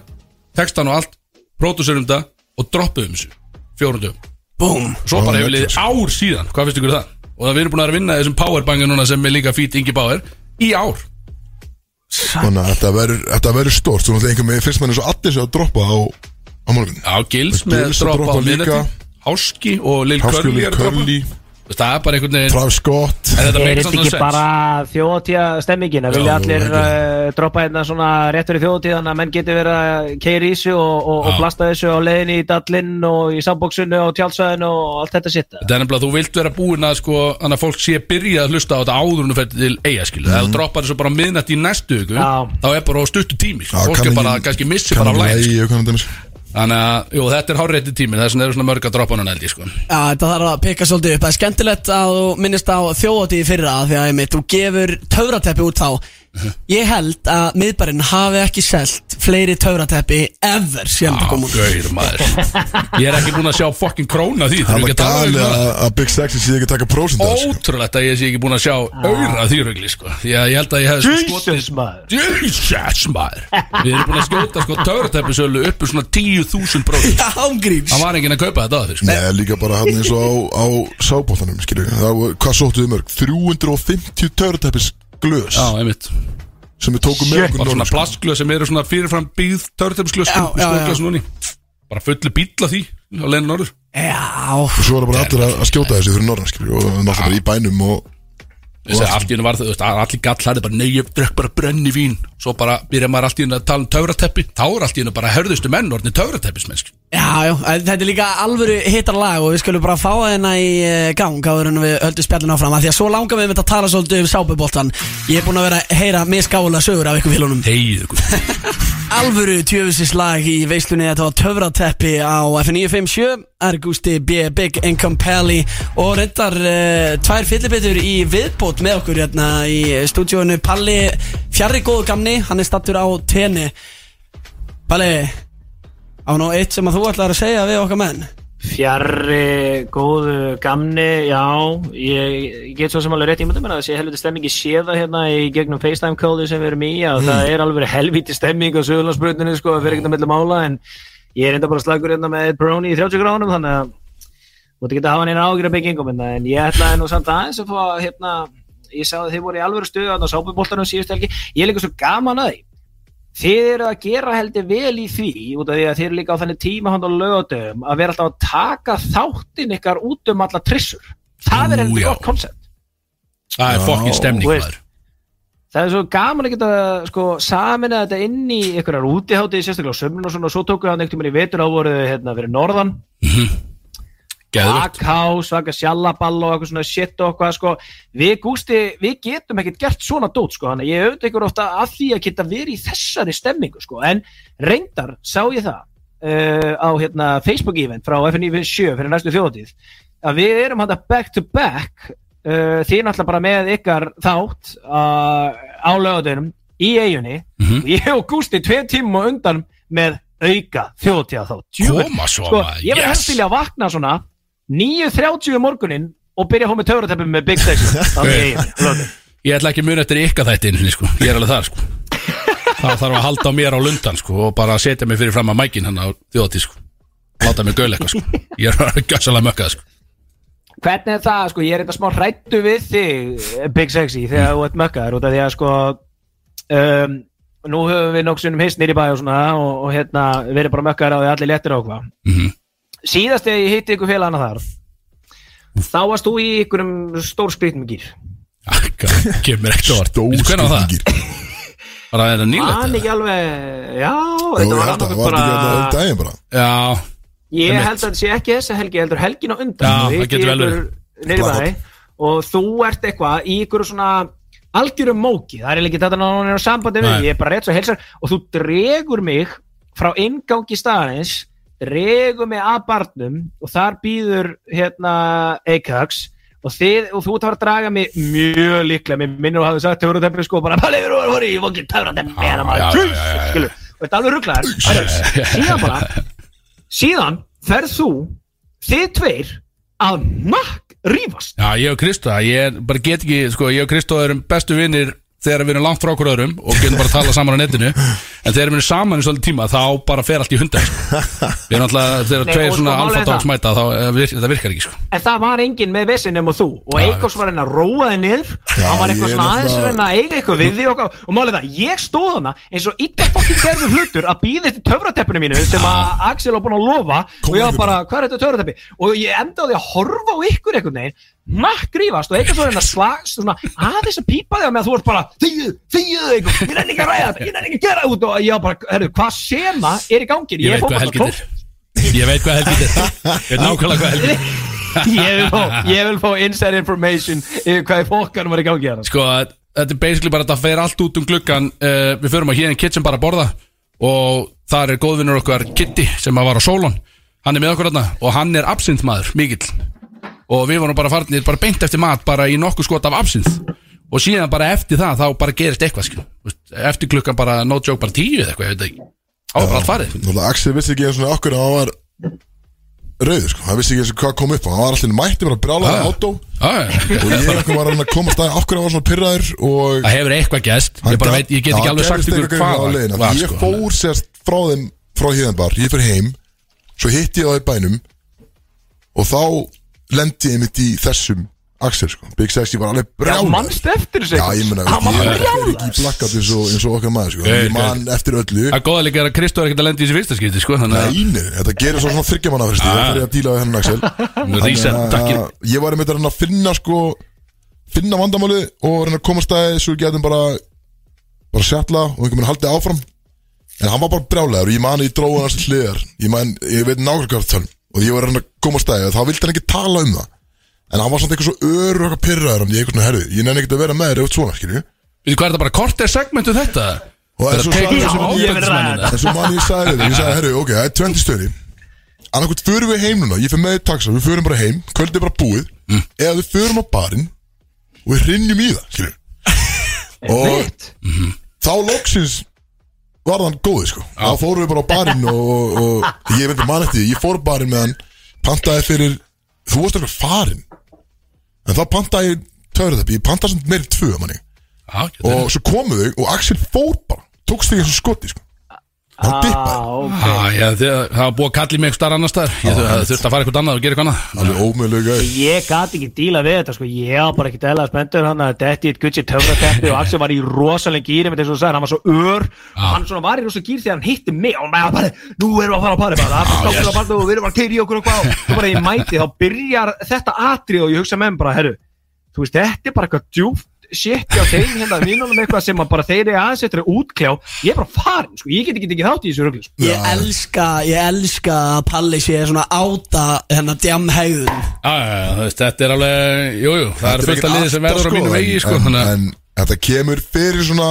textan og allt pródúserum þetta og droppuðum þessu. Fjórum dögum. Búm Svo bara hefur liðið ár síðan, hvað finnst ykkur um það? Og það við erum búin að vera að vinna þessum powerbangi núna sem er líka fít Ingi Bauer í ár. Þannig að þetta verður- þetta verður stórt. Svo náttúrulega einhver með finnst manni svo allir sér að droppa á, á morgun. Já, Gils Gils með að droppa á droppa líka. minnati Háski og Lil Háski og Curly Lil er að droppa Curly. Það er bara einhvern veginn Travis Scott. En þetta Er meikar þetta samt ekki alveg bara þjóðtíða stemmingin að vilja allir uh, droppa hérna svona rétt fyrir þjóðtíðan að menn geti verið að keira í þessu og, og, og blasta þessu á leiðinni í dallinn og í sambóksinu og tjálsvæðinu og allt þetta sitt Þetta er nefnilega að þú vilt vera búinn að sko Þannig að fólk sé byrja að hlusta á þetta áður en þú fyrir til eiga skilu Ef þú droppar þessu bara miðnætt í næstu viku Já. Þá er bara á stuttu tími sko. Já, Fólk kann er ekki- bara kannski missi kann bara af ekki læg lagi og hvað þetta er. Þannig að, jú, þetta er hárreiti tími Þess vegna eru svona mörg að droppa hann held ég sko. Já, þetta þarf að pikka svolítið upp. Það er skemmtilegt að þú minnist á þjóðatíð fyrra Því að einmitt, þú gefur töfrateppi út þá Ég held að miðbærin hafi ekki selt fleiri töfrateppi ever síðan þetta kom út. Gauður maður. Ég er ekki búinn að sjá fucking króna því Það að tala um það. að að Big Sexy sé ekki að taka þessu. Ótrúlegt að ég sé ekki búinn að sjá auðra því rögli sko. Því að ég held að ég hef sko Jesus maður. Jesus maður. Við erum búin að skjóta sko töfrateppisölu upp úr svona 10.000 bróðum Já, ángríms Það var enginn að kaupa þetta á því sko. Nei, líka bara hann eins og á, á sábóttanum. Það var- Hvað sóttuðu mörg? 350 törteppis glös Já, einmitt. Sem við tókum með okkur Bara svona norður, sko. plastglöð sem eru svona fyrirfram byggð törteppisglöð Já, já, já. Bara fullu bíla því á leiðinu norður. Já, Og svo er bara allir að, að skjóta þessu fyrir norðan, skilur og náttúrulega bara í bænum og Þessi allt í hennu var það, allir gallar bara, nei, ég drekk bara brenni vín. Svo bara byrja maður allt í hennu að tala um töfrateppi. Þá er allt í hennu bara hörðustu menn orðin töfrateppismennsk já, já, þetta er líka alvöru hittar lag og við skulum bara fá þeirna í eh, gang áður en við höldum spjallin áfram því að svo langar við með að tala svolítið um sápuboltan Ég er búin að vera að heyra misgála sögur af ykkur félunum Alvöru tjöfusins lag í veislunni Þetta var töfrateppi á F957 Argusti B. Big Income Pally Og reyndar uh, tvær fyllibittur í viðbót með okkur hérna í stúdíónu Palli Fjarri góðu gamni, hann er stattur á tenni Palli Á nú eitt sem að þú ætlar að segja við okkar menn. Fjarri, góðu, gamni, já, ég, ég get svo sem alveg rétt ímyndum en að sé helviti stemmingi séða hérna í gegnum FaceTime kóðu sem við erum í að það er alveg helviti stemming á Suðurlandsbrutinu sko, það fyrir ekkert að milli mála en ég er enda bara slagur hérna með Brony í 30 gráðunum þannig að þú ert ekki að hafa neina ágjur að byggingum en en ég ætlaði nú samt aðeins að fá hérna, ég sá að þið voru í alvöru stuðu á sápuboltanum síðust helgi, ég er líka svo gaman að því. Þið eru að gera heldur vel í því út af því að þið eru líka á þannig tíma hann á lögadöfum að vera alltaf að taka þáttin ykkar út um alla trissur. Það er heldur gott koncept. Það er fokkin stemning veist. það er svo gaman að geta sko, samina þetta inn í einhverjar útiháttið sérstaklega á sömlun og svona og svo tóku hann einhvern veginn í vetur á voru hérna fyrir norðan Bakhás, svaka sjallaball og eitthvað svona shit og eitthvað sko. Við Gústi, við getum ekkert gert svona dót sko, þannig að ég auðvitað ykkur ofta að því að geta verið í þessari stemmingu sko, en reyndar sá ég það uh, á hérna Facebook event frá FNI7 fyrir næstu þjóðatíð að við erum hann back to back uh, því náttúrulega bara með ykkar þátt uh, á lögadunum í eigunni Mhm. og ég og Gústi tveim tímum á undan með auka þjóðatíða þátt Koma svo, sko, maður, ég verði yes. vilja að vakna svona 9.30 um morgunin og byrja að fá með töfrateppi með Big Þannig ég ætla ekki að muna eftir ykkar þætti einu sinni, sko. Ég er alveg þar sko. Það þarf að halda mér á lundan sko, og bara setja mig fyrir fram að mækin hann á þjóðatí sko. Láta mig gaul eitthvað sko. Ég er gjössalega mökkað sko. Hvernig er það, sko, ég er eitthvað smá hrættu við þig, Big Sexy, þegar þú ert mökkaður út af því að, sko, um, nú höfum við nokksunum hist nýri bæ og svona og, og hérna, við erum bara mökkaður á því allir léttir á hvað. Mhm. Síðast þegar ég hitti ykkur félagana þar, þá varst þú í ykkurum stór skrýtnum gýr. Kemur ekkert orð Stór Hvernig var það? er það nýlegt? Já, þetta var að annað var bara... ekki þetta daginn bara Já, Ég held að þetta sé ekki þessa helgi, heldur helgin á undan Já, það getur vel ykkur verið. niðri í Blackout. bæ Og þú ert eitthvað í ykkur svona algjörum móki Það er ekki þetta náttúrulega sambandi við. Ég er bara rétt svo heilsar Og þú dregur mig frá ingangi staðarins Dregur mig að barnum Og þar býður hérna Eikax og, þið, og þú ert að draga mig mjög líklega, mér minnur að hafa sagt töfrateppi sko bara, Palli, við erum voru í maður, skilur, og þetta er alveg rugglaðar síðan bara síðan ferð þú þið tveir að makk rífast. Já, ég og Kristó, ég bara get ekki sko, ég og Kristó erum bestu vinnir þegar við erum langt frá okkur öðrum og getum bara að tala saman á netinu en þegar við erum saman í svolítið tíma þá bara fer allt í hundar sko. við erum alltaf, þegar tveir og svona sko, málið er alfa dogs það. mæta þá eh, það virkar ekki sko. En það var enginn með vissin nema þú og Eikos var henni að róa þig niður hann var eitthvað svona aðeins reyna að eiga eitthvað við þig og, og málið það, ég stóð hana eins og illa fokkin gerðu hlutur að býða eftir töfrateppinu mínu sem að Axel var búin að lofa og ég var bara, hvað er þetta töfrateppi? og ég endaði að horfa á ykkur einhvern veginn makk rífast og Eikos var henni að slags svona, aðeins að pípa þig á meðan þú ert bara þýðu, þýðu Eikos, ég nenni ekki að ræða ég nenni ekki að gera út. Og ég var bara, herru, hvað sena er í gangi? ég veit hvað helgit er. Ég veit hvað helgit er. Ég veit nákvæmlega hvað helgit er. Ég vil fá, ég vil fá inside information hvað í fokkanum var í gangi hérna. Sko, þetta er basically bara þetta fer allt út um gluggan uh, við förum að hérna kitchen bara að borða og þar er góðvinnur okkar Kitty sem að var á Solon. Hann er með okkur og hann er absint maður, mikill og við vorum bara farnir bara beint eftir mat bara í nokkuð skot af absint og síðan bara eftir það þá bara gerist eitthvað skil. Þú veist, eftir klukkan bara no joke bara tíu eða eitthvað, ég veit ekki. Á bara allt farið. Náttúrulega Axel vissi ekki eins og okkur að hann var rauður sko, hann vissi ekki eins og hvað kom upp á. Hann var alltaf mætti bara brjálaði Ah. átó Ah, og ég eitthvað var hann að komast að okkur að var svona pyrraður og það hefur eitthvað gæst ég, bara veit, ég get ekki alveg sagt ykkur hvað ég sko. fór sérst frá þeim frá híðanbar, ég fyrir heim svo hitti ég á því bænum. Og þá lendi ég mitt í þessum Axel sko, Big Sexy var alveg Já, brjálaður. mannst eftir þessu Já, ég meina, Hann var ég er ekki í blakkat eins og, eins og okkar maður sko. Ég man eftir öllu. Það góða líka er að Kristó er ekkert að lenda í þessi fyrsta skipti sko, þannig að Nei, nei, þetta gerir svo svona þryggjamanna fyrst Ah. Það fyrir að díla við hennan Axel. Þannig að. Ég var einmitt að reyna að finna sko Finna vandamáli og reyna að koma stæði Svo getum bara Bara sjalla og einhvern veginn haldið áfram. En hann var bara brjálæður og ég man í dróðan hans til hliðar. Ég man, ég Og ég var að koma stæði og þá vildi hann ekki tala um það En hann var samt eitthvað svo örur og eitthvað pyrraður En ég eitthvað herði, ég nenni ekki að vera með þér ef svona, skilju Við hvað er þetta bara kort er segmentu þetta? Og sagði-. En svo man ég sagði þetta, ég sagði, herru, ok, það er 20 stöði Annarkvæmt förum við heim núna, ég fyrir með í taxa, við förum bara heim, kvöldið er bara búið Mm. Eða við förum á barinn og við hrinnjum í það, skilju Og Mhm. þá loksins var hann góði, sko. Þá fórum við bara á barinn og, og, og ég veit ekki mann eftir, því, ég fór barinn með hann Pantaði fyrir, þú varst eitthvað farinn. En þá pantaði ég töfrið ég pantaði sem meiri tvö, manni. Og svo komu þau og Axel fór bara tókst þig eins og skoti sko. Það var búið að kalli mig starf annar staðar. Ég þurfti þurfti að fara eitthvað annað og gera eitthvað annað. Ég gati ekki díla við þetta sko. Ég var bara ekki dæla spenntur hann að detti eitt gutsi töfrateppi og Axel var í rosalega gýri með þess að þú sagði, hann var svo ör. Og hann svona var í rosalega gýri þegar hann hitti mig. Og hann bara, nú erum við að fara að pari bara, það er yes. að pari og við erum að keiri í okkur og hvað. Og svo bara ég mæti, þá byrjar þetta atrið og ég hugsa með mér bara, herru þú veist, þetta er bara eitthvað djúft shit á þeim hérna vínunum eitthvað sem að bara þeir eru aðeins eftir að útkljá. Ég er bara farin, sko, ég get ekki ekki þátt í þessu rugli sko. Ég elska, ég elska að Palli sé svona áta hennar djamhæðun þú veist, þetta er alveg, jú, jú, það er fullt að liði sem verður á mínu vegi, sko, en, að en þetta kemur fyrir svona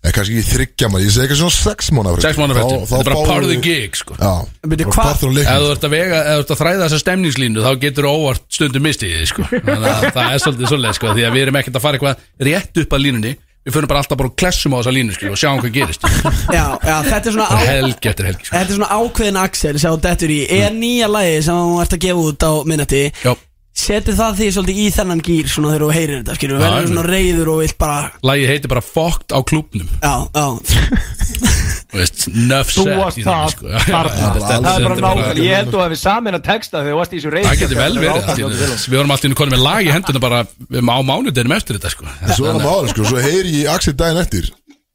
eða kannski ekki þryggja maður, ég segi ekki svona sex mánu sex mánu fyrir, þetta er bara part of the gig, sko. Já, Byrju, bara hvað- partur á Ef leiknum þú ert að vega, ef þú ert að þræða þessa stemningslínu þá getur þú óvart stundum mistið þið, sko. Þannig að það er svolítið svolítið, sko Því að við erum ekkert að fara eitthvað rétt upp að línunni. Við fyrir bara alltaf bara og klessum á þessa línu, sko Og sjáum hvað gerist. Já, já, þetta er svona á, Bara helgi eftir helgi, sko. Þetta er svona ákveðin Axel sem þú dettur í. Er nýja lagi sem þú ert að gefa út á minnati? Já, Setur það því svolítið í þennan gýr Svona þegar þú heyrir þetta, skilur Já, Verður svona reyður og vilt bara lagið heitir bara Fucked á klúbnum Já, já Þú veist, nuff Þú said varst í það sko. þarna. Þetta Það er bara stendur nákvæmlega Ég held þú að við samin að texta þegar þú varst í þessu reyð Það getur vel verið allt í einu. Við vorum alltaf inn konum með lag í henduna bara um, á mánudeginum eftir þetta sko. svo er það máli, sko, svo heyri ég Axel daginn eftir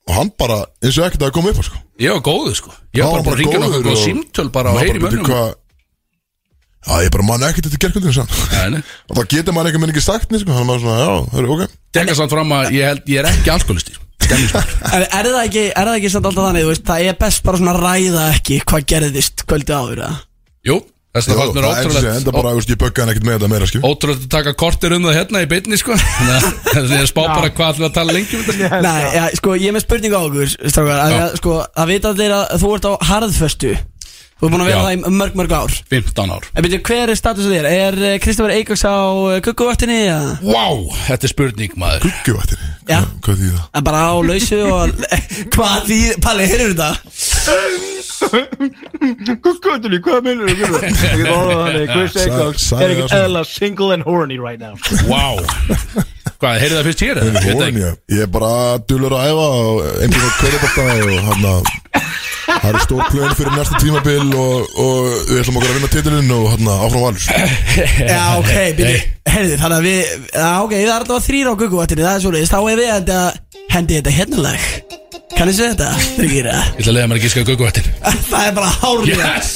og hann bara, eins og ekkert að koma upp á, sko. Ég var góður sko Ég Já, var bara búin að ringja góður nokkuð og og- símtöl bara og heyri bara, mönnum "Bíddu, hvað-" Já, ég bara man ekkert þetta gerkvöldinu sann Nei, nei. og þá getur maður einhvern veginn ekki sagt nýtt, sko, hann er maður svona, já, það er ok. Tekka samt fram að ég, held, ég er ekki alkoholisti Stemningsmaður er, er það ekki, er það ekki samt alltaf þannig, þú veist Það er best bara svona að ræða ekki hvað gerðist kvöldi áður, eða? Jú, þess að fannst mér það er bara, ótrúlegt veist, ég böggaði hann ekkert með þetta meira, skil Ótrúlegt að taka kortir um það hérna í beinni sko. Þannig að þess að ég spá bara hvað ætlum að tala lengi um þetta. Nei, sko, ég er með spurningu á okkur strákar, að, að, sko, að vita allir að þú ert á harðföstu Þú er búin að vera Já. það í mörg, mörg ár 15 ár En byrju, hver er status þér? Er eh, Kristoffer Eikoks á gugguvaktinni? eða? Vá, þetta er spurning maður Gugguvaktinni? Já. Hvað þýð það? En bara á lausu og Hvað því, Palli, heyrður þetta? Guðgötunni, hvað minnur þú? Ég get orðað þannig, Chris sagði er ekkert eðla single and horny right now Vá Hvað, heyrðu það fyrst hér? Ég veit ekki. ég, ég er bara dulur að æfa og einhvern veginn körðabakta og hann að það eru stór plön fyrir næsta tímabil og, og við ætlum okkur að vinna titilinn og hann að áfram valur Já, ok, byrju, heyrðu, þannig að við Já, ok, það er alltaf þrýra á gugguvaktinni Það er svoleiðis, þá er við að hendi þetta hérna lag Kannið sér þetta, Tryggir Ég ætla að leiða mér að gíska gugguvættin Það er bara hárið Yes!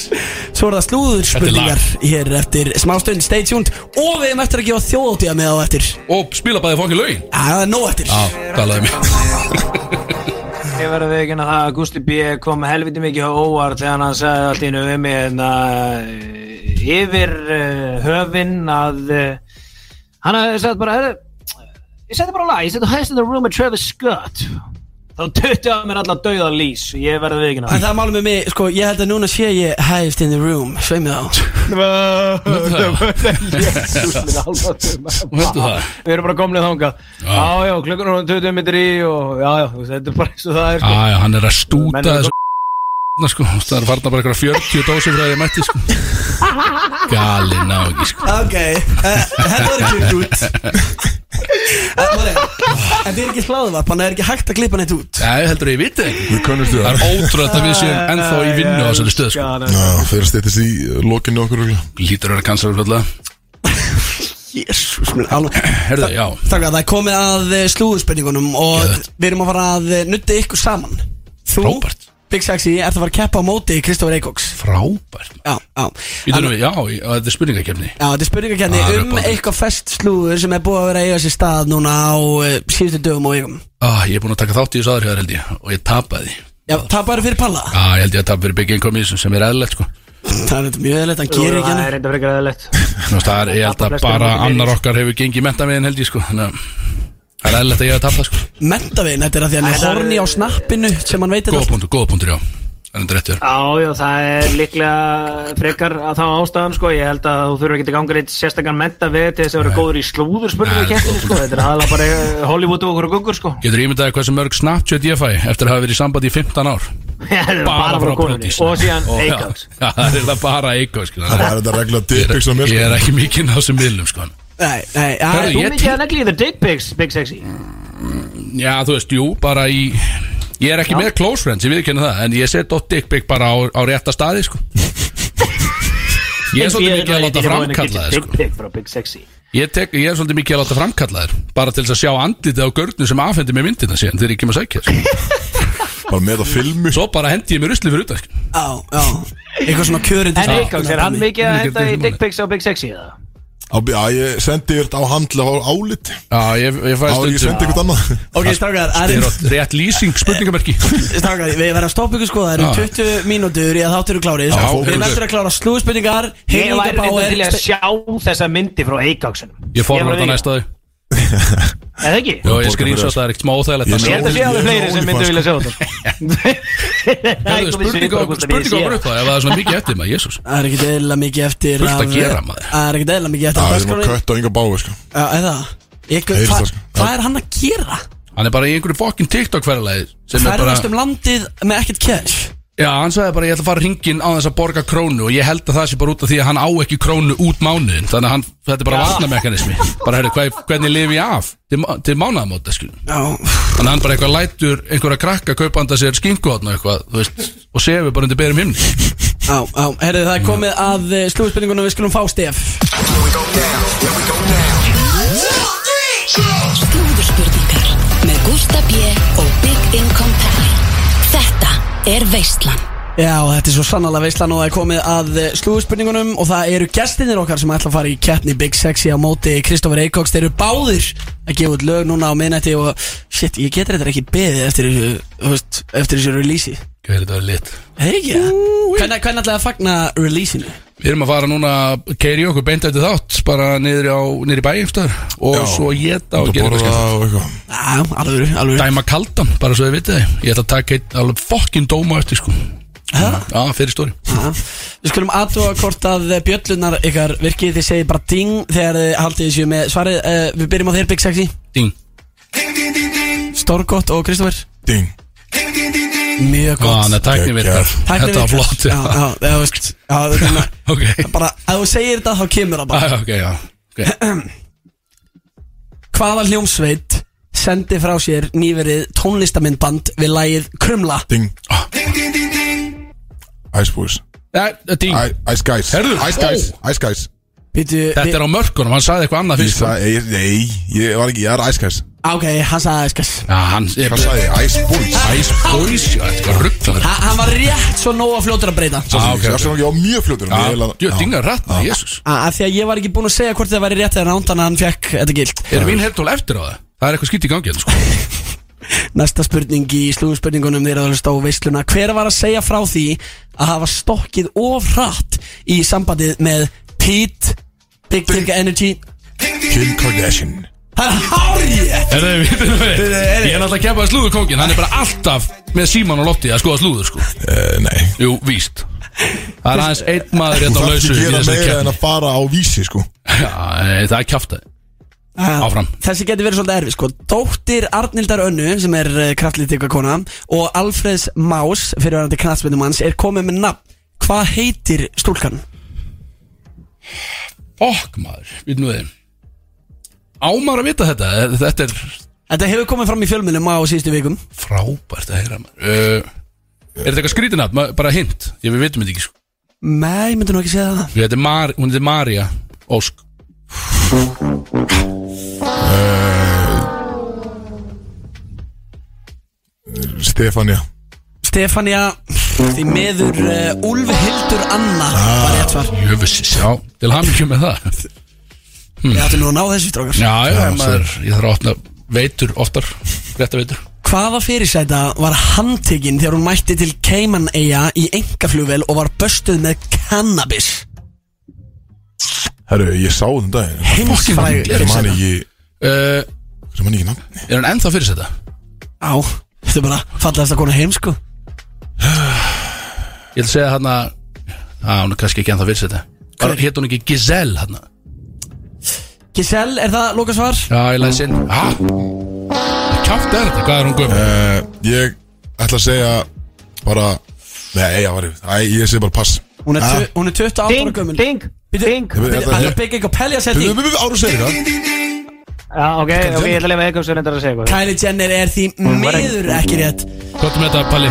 Svo er það slúður spurningar hér eftir smástund, stay tuned. Og við erum eftir að gefa þjóðtíða með á eftir. Og spila bæði fokkin lögin. Já, það er nóg eftir. Já, talaði mér Ég verði að veikina það að Gusti B. kom helviti mikið á óvart þegar hann sagði allt í mig en að yfir uh, höfinn að uh, hann sagt bara "Heyrðu, ég seti bara lag, ég seti Highest in the Room með Travis Scott þá tötti á mér alla dauða lís ég verði að veikina En það málum með mig, sko, ég held að núna sé ég highest in the room Sveið mig á Jésús minn alveg Veistu það? Við erum bara komnið þangað. Já, já, klukkur hún 20 minnir í og já, já, þú veist, þetta er bara eins og það er sko. Já, já, hann er að stúta þessu sko, það er farna bara eitthvað 40 dósir frá því að mætti sko. Gali ná ekki sko. Ok, uh, þetta var ekki út En þið er ekki hlaðvarp, hann er ekki hægt að klippa neitt út? Ég heldur að ég viti það ekki. Við kannustu Það það er ótrúlega að við séum ennþá í vinnu á þessari stöð sko. Já, fyrir að steytist í lokinu okkur. Lítur að vera kansar alltaf Jésús minn, alveg. Herðu, já. Takk að það er komið að eh, slúðurspurningunum Og við erum að fara að eh, nudda ykkur saman. Þú, Frábært. Big Sexy, ert að fara að keppa á móti Kristoffer Eikoks Frábært. Já, já. Við, já, og þetta er spurningakefni Já, þetta er spurningakenni Ah, um uppáhaldur. eitthvað fest slúður sem er búið að vera að eiga sér stað núna á uh, síðustu dögum og vikum. Ah, Ég er búin að taka þátt í þessu hér held ég Og ég tapaði. Já, tapaður fyrir palla. Já, ég held ég að tapa fyrir Big Income í þessu sem er eðlilegt sko. Það er þetta mjög eðlert, hann gerir ekki Það hann er reynda frekar eðlilegt. Þú veist, það er, ég held að Flestir bara eru annar okkar hefur gengið mentaviðin held ég sko Þannig að það er eðlilegt að ég hef tapað sko Mentavinn, þetta er að því hann er Þetta er- horni á snappinu sem hann veit Góða þetta punktur, góða punktur, já Það er þetta réttur Já, já, það er líklega frekar að þá ástæðan, sko, ég held að þú þurfur ekki að ganga reitt sérstakann menta við til þess að vera góður í slúður spurningakeppni, sko, þetta er aðalega bara Hollywood og okkur og guggur, sko. Getur ímyndaði hversu mörg Snapchat ég fæ Eftir að hafa verið í sambandi í 15 ár Það er bara frá konunni Brodís. og síðan Og- já, Eikans. Já, það er það bara Eikans sko. Það er þetta regla dickpics á mér Ég er sko. ekki mikið á þessum miðlum sko. Nei, nei, já, Hörðu, Þú mikið að negli í the dick pics, Big Sexy. Já, þú veist, jú, bara í Ég er ekki með close friends, ég viðkenni það En ég set oft dick pic bara á, á rétta staði sko. Ég er svolítið mikið að láta framkalla þér Dick sko. pic frá Big Sexy. ég, tek, ég er svolítið mikið að láta framkalla þér Bara til þess að sjá andlitið á görnu sem afhendi mér myndina síðan Þegar ég kemur að sækja sko. Bara með að filmi Svo bara hendi ég mér usli fyrir sko. já, já Eitthvað svona kjörindi En Eikans, er hann mikið að henda í dick pics á Big Sexy, eða? Já, ég sendi yfir á handla á álit. Já, ég, ég fæ Á, ég sendi eitthvað annað. Ok, strákar, Það það er er átt rétt lýsing spurningamerki. Strákar, við verðum að stoppa ykkur sko Það eru Já. 20 mínútur í að þáttur eru klárið Já, Við erum eftir að klára slúðspurningar Ég væri reynda til að sjá þessa myndi frá Eikaksunum. Ég fór þetta næsta þau Eða ekki? Jó, ég skrýnsa það er ekkert smá óþægilegt að Ég held að sé sjá. alveg fleiri sem myndu vilja sjá þetta Spurning á spurning bröð það Ef það er svona mikið eftir maður, jésús Það er ekkert eðla mikið eftir Fullt að gera, maður. Það er ekkert eðla mikið eftir ég er maður dagskráinni. kött á ynga bái sko. Eða Hvað það, hvað er hann að gera? Hann er bara í einhverju fokkin TikTok ferðalagi sem er bara Ferðast um landið með ekkert cash Já, hann sagði bara ég ætla að fara hringin á þess að borga krónu. Og ég held að það sé bara út af því að hann á ekki krónu út mánuðin þannig að hann, þetta er bara varnamekanismi bara herri, hvað, hvernig lifi ég af? Til, til mánaðamóta skil Já, þannig að hann bara eitthvað lætur einhverja krakka kaupa handa sér skinkuhotn og eitthvað þú veist, og sefur bara undir berum himni. Já, já. Herðu, það er komið að slúðspurningunum Við skulum fá stef. Slúðurspurningar með Gústa B. og Big Income Pally Þetta er Veistlan Já, þetta er svo sannlega veistlan og það er komið að slúðspurningunum og það eru gestinir okkar sem ætla að fara í keppni Big Sexy á móti Kristoffer Eikoks Þeir eru báðir að gefa út lög núna á minnætti og shit, ég getur þetta ekki beðið eftir þessu, eftir þessu release Hvað er þetta lit? Hei ekki? Hvernig ætlaði að fagna releaseinu? Við erum að fara núna að keiri okkur beint eftir þátt bara niður, á, niður í bæjumstöður og Já. svo geta og Og gera eitthvað. Skemmt Já, alveg, alveg dæma kaldan, bara svo þið vitið þið. Ég ætla að taka eitt alveg fokkin dóma eftir sko. Já, fyrir stóri Já. Við skulum aðtúa hvort að bjöllunar ykkar virkið Þið segir bara ding þegar þið haldið þessu með svarið. Uh, Við byrjum á þér Big Sexy. Ding. Stórgott og Kristoffer Ding Mjög gott. Þannig að tækni virkar Þetta var flott Já, já, já, veist Já, þetta er Ok. Bara Ef þú segir þetta þá kemur það bara. Já, ok, já. Ok. Hvaða hljómsveit sendi frá sér nýverið tónlistamindband við lagið Krumla? Ding. Ice Boys. I- Ice Guys. Herðu, Ice Guys. Ice Guys. Þetta er á mörkunum, hann sagði eitthvað annað fyrst nei, ég var ekki, ég er Ice Guys Ok, hann sagði skas Já, hann er Hvað sagði? Ég? Ice Boys? Ice Boys, já, þetta var rugglaður Ha- Hann var rétt svo nóga fljótur að breyta. Já, ok, Ég ok. var ekki á mjög fljótur Já, djú, dinga rætt, jésús Af því að ég var ekki búinn að segja hvort það væri rétt eða ránt Þannig að hann fekk þetta gilt. Er mín hertól eftir á það? Það er eitthvað skýtt í gangi hérna, sko. Næsta spurning í slúðspurningunum þeirra að hlusta á veisluna. Hver var að segja frá því að hafa stokkið of hratt í sambandið með Pete Big Dick Energy? Kim Kardashian Það er hárið Er það, við? Ég er náttúrulega að keppa að slúður kókin Hann er bara alltaf með síman og lotti að skoða slúður, sko. Uh, Nei. Jú, víst. Það er aðeins einn maður Þú hérna á þarf lausu ekki í að gera þessari meira en keppni. að fara á vísi sko. Já, e, það er kjáftæði Áfram. Þessi getur verið svolítið erfið sko. Dóttir Arnildar Önnu sem er uh, kraftlítika kona Og Alfreds Más fyrirverandi knatsmyndumanns er komið með nafn. Hvað heitir stúlkan? Fokk maður, við nú þeim Ámar að vita þetta. Eh, Þetta er Þetta hefur komið fram í fjölmjölum á síðustu vikum. Frábært að heyra maður. Uh, Er þetta eitthvað skrítinat? Bara hint, ég við veitum þetta ekki sko. Nei, ég myndi nú ekki segja það. Þetta er Mar Hún er Marja Ósk. Stefania. Stefania Því meður uh, Úlf Hildur Anna. Var rétt svar. Jöfussis, já. Til hamingju með það Ég ætti nú að ná þessu strókar Já, já, Já, maður Ég þarf að opna veitur oftar Rétta veitur. Hvaða fyrirsæta var handtekinn þegar hún mætti til Cayman Eya í engaflugvel og var böstuð með cannabis? Herru, ég sá þetta um daginn. Heimsfræg Það er mann ekki uh, er mann ekki nafni Er hann ennþá fyrir þetta? Á, þetta er bara fallaðast að kona heim sko. Ég ætla að segja hann að Já, hún er kannski ekki ennþá fyrir þetta hétt hún ekki Giselle hann? Giselle, er það lokasvar? Já, ég læði sinn Hæ? Kjátt er þetta, hvað er hún gömur? uh, Ég ætla að segja Bara Nei, já, var ég Æ, ég segi bara pass. Hún er, Ah. hún er 28 ára Ding, gömul. ding, ding þetta- Hann er byggja eitthvað pelja sér Við því árum segir það Já, ok, ok, ég ætla að lefa eitthvað sem reyndar að segja eitthvað. Kylie Jenner er því meður ekki rétt. Hvað er með þetta, Palli?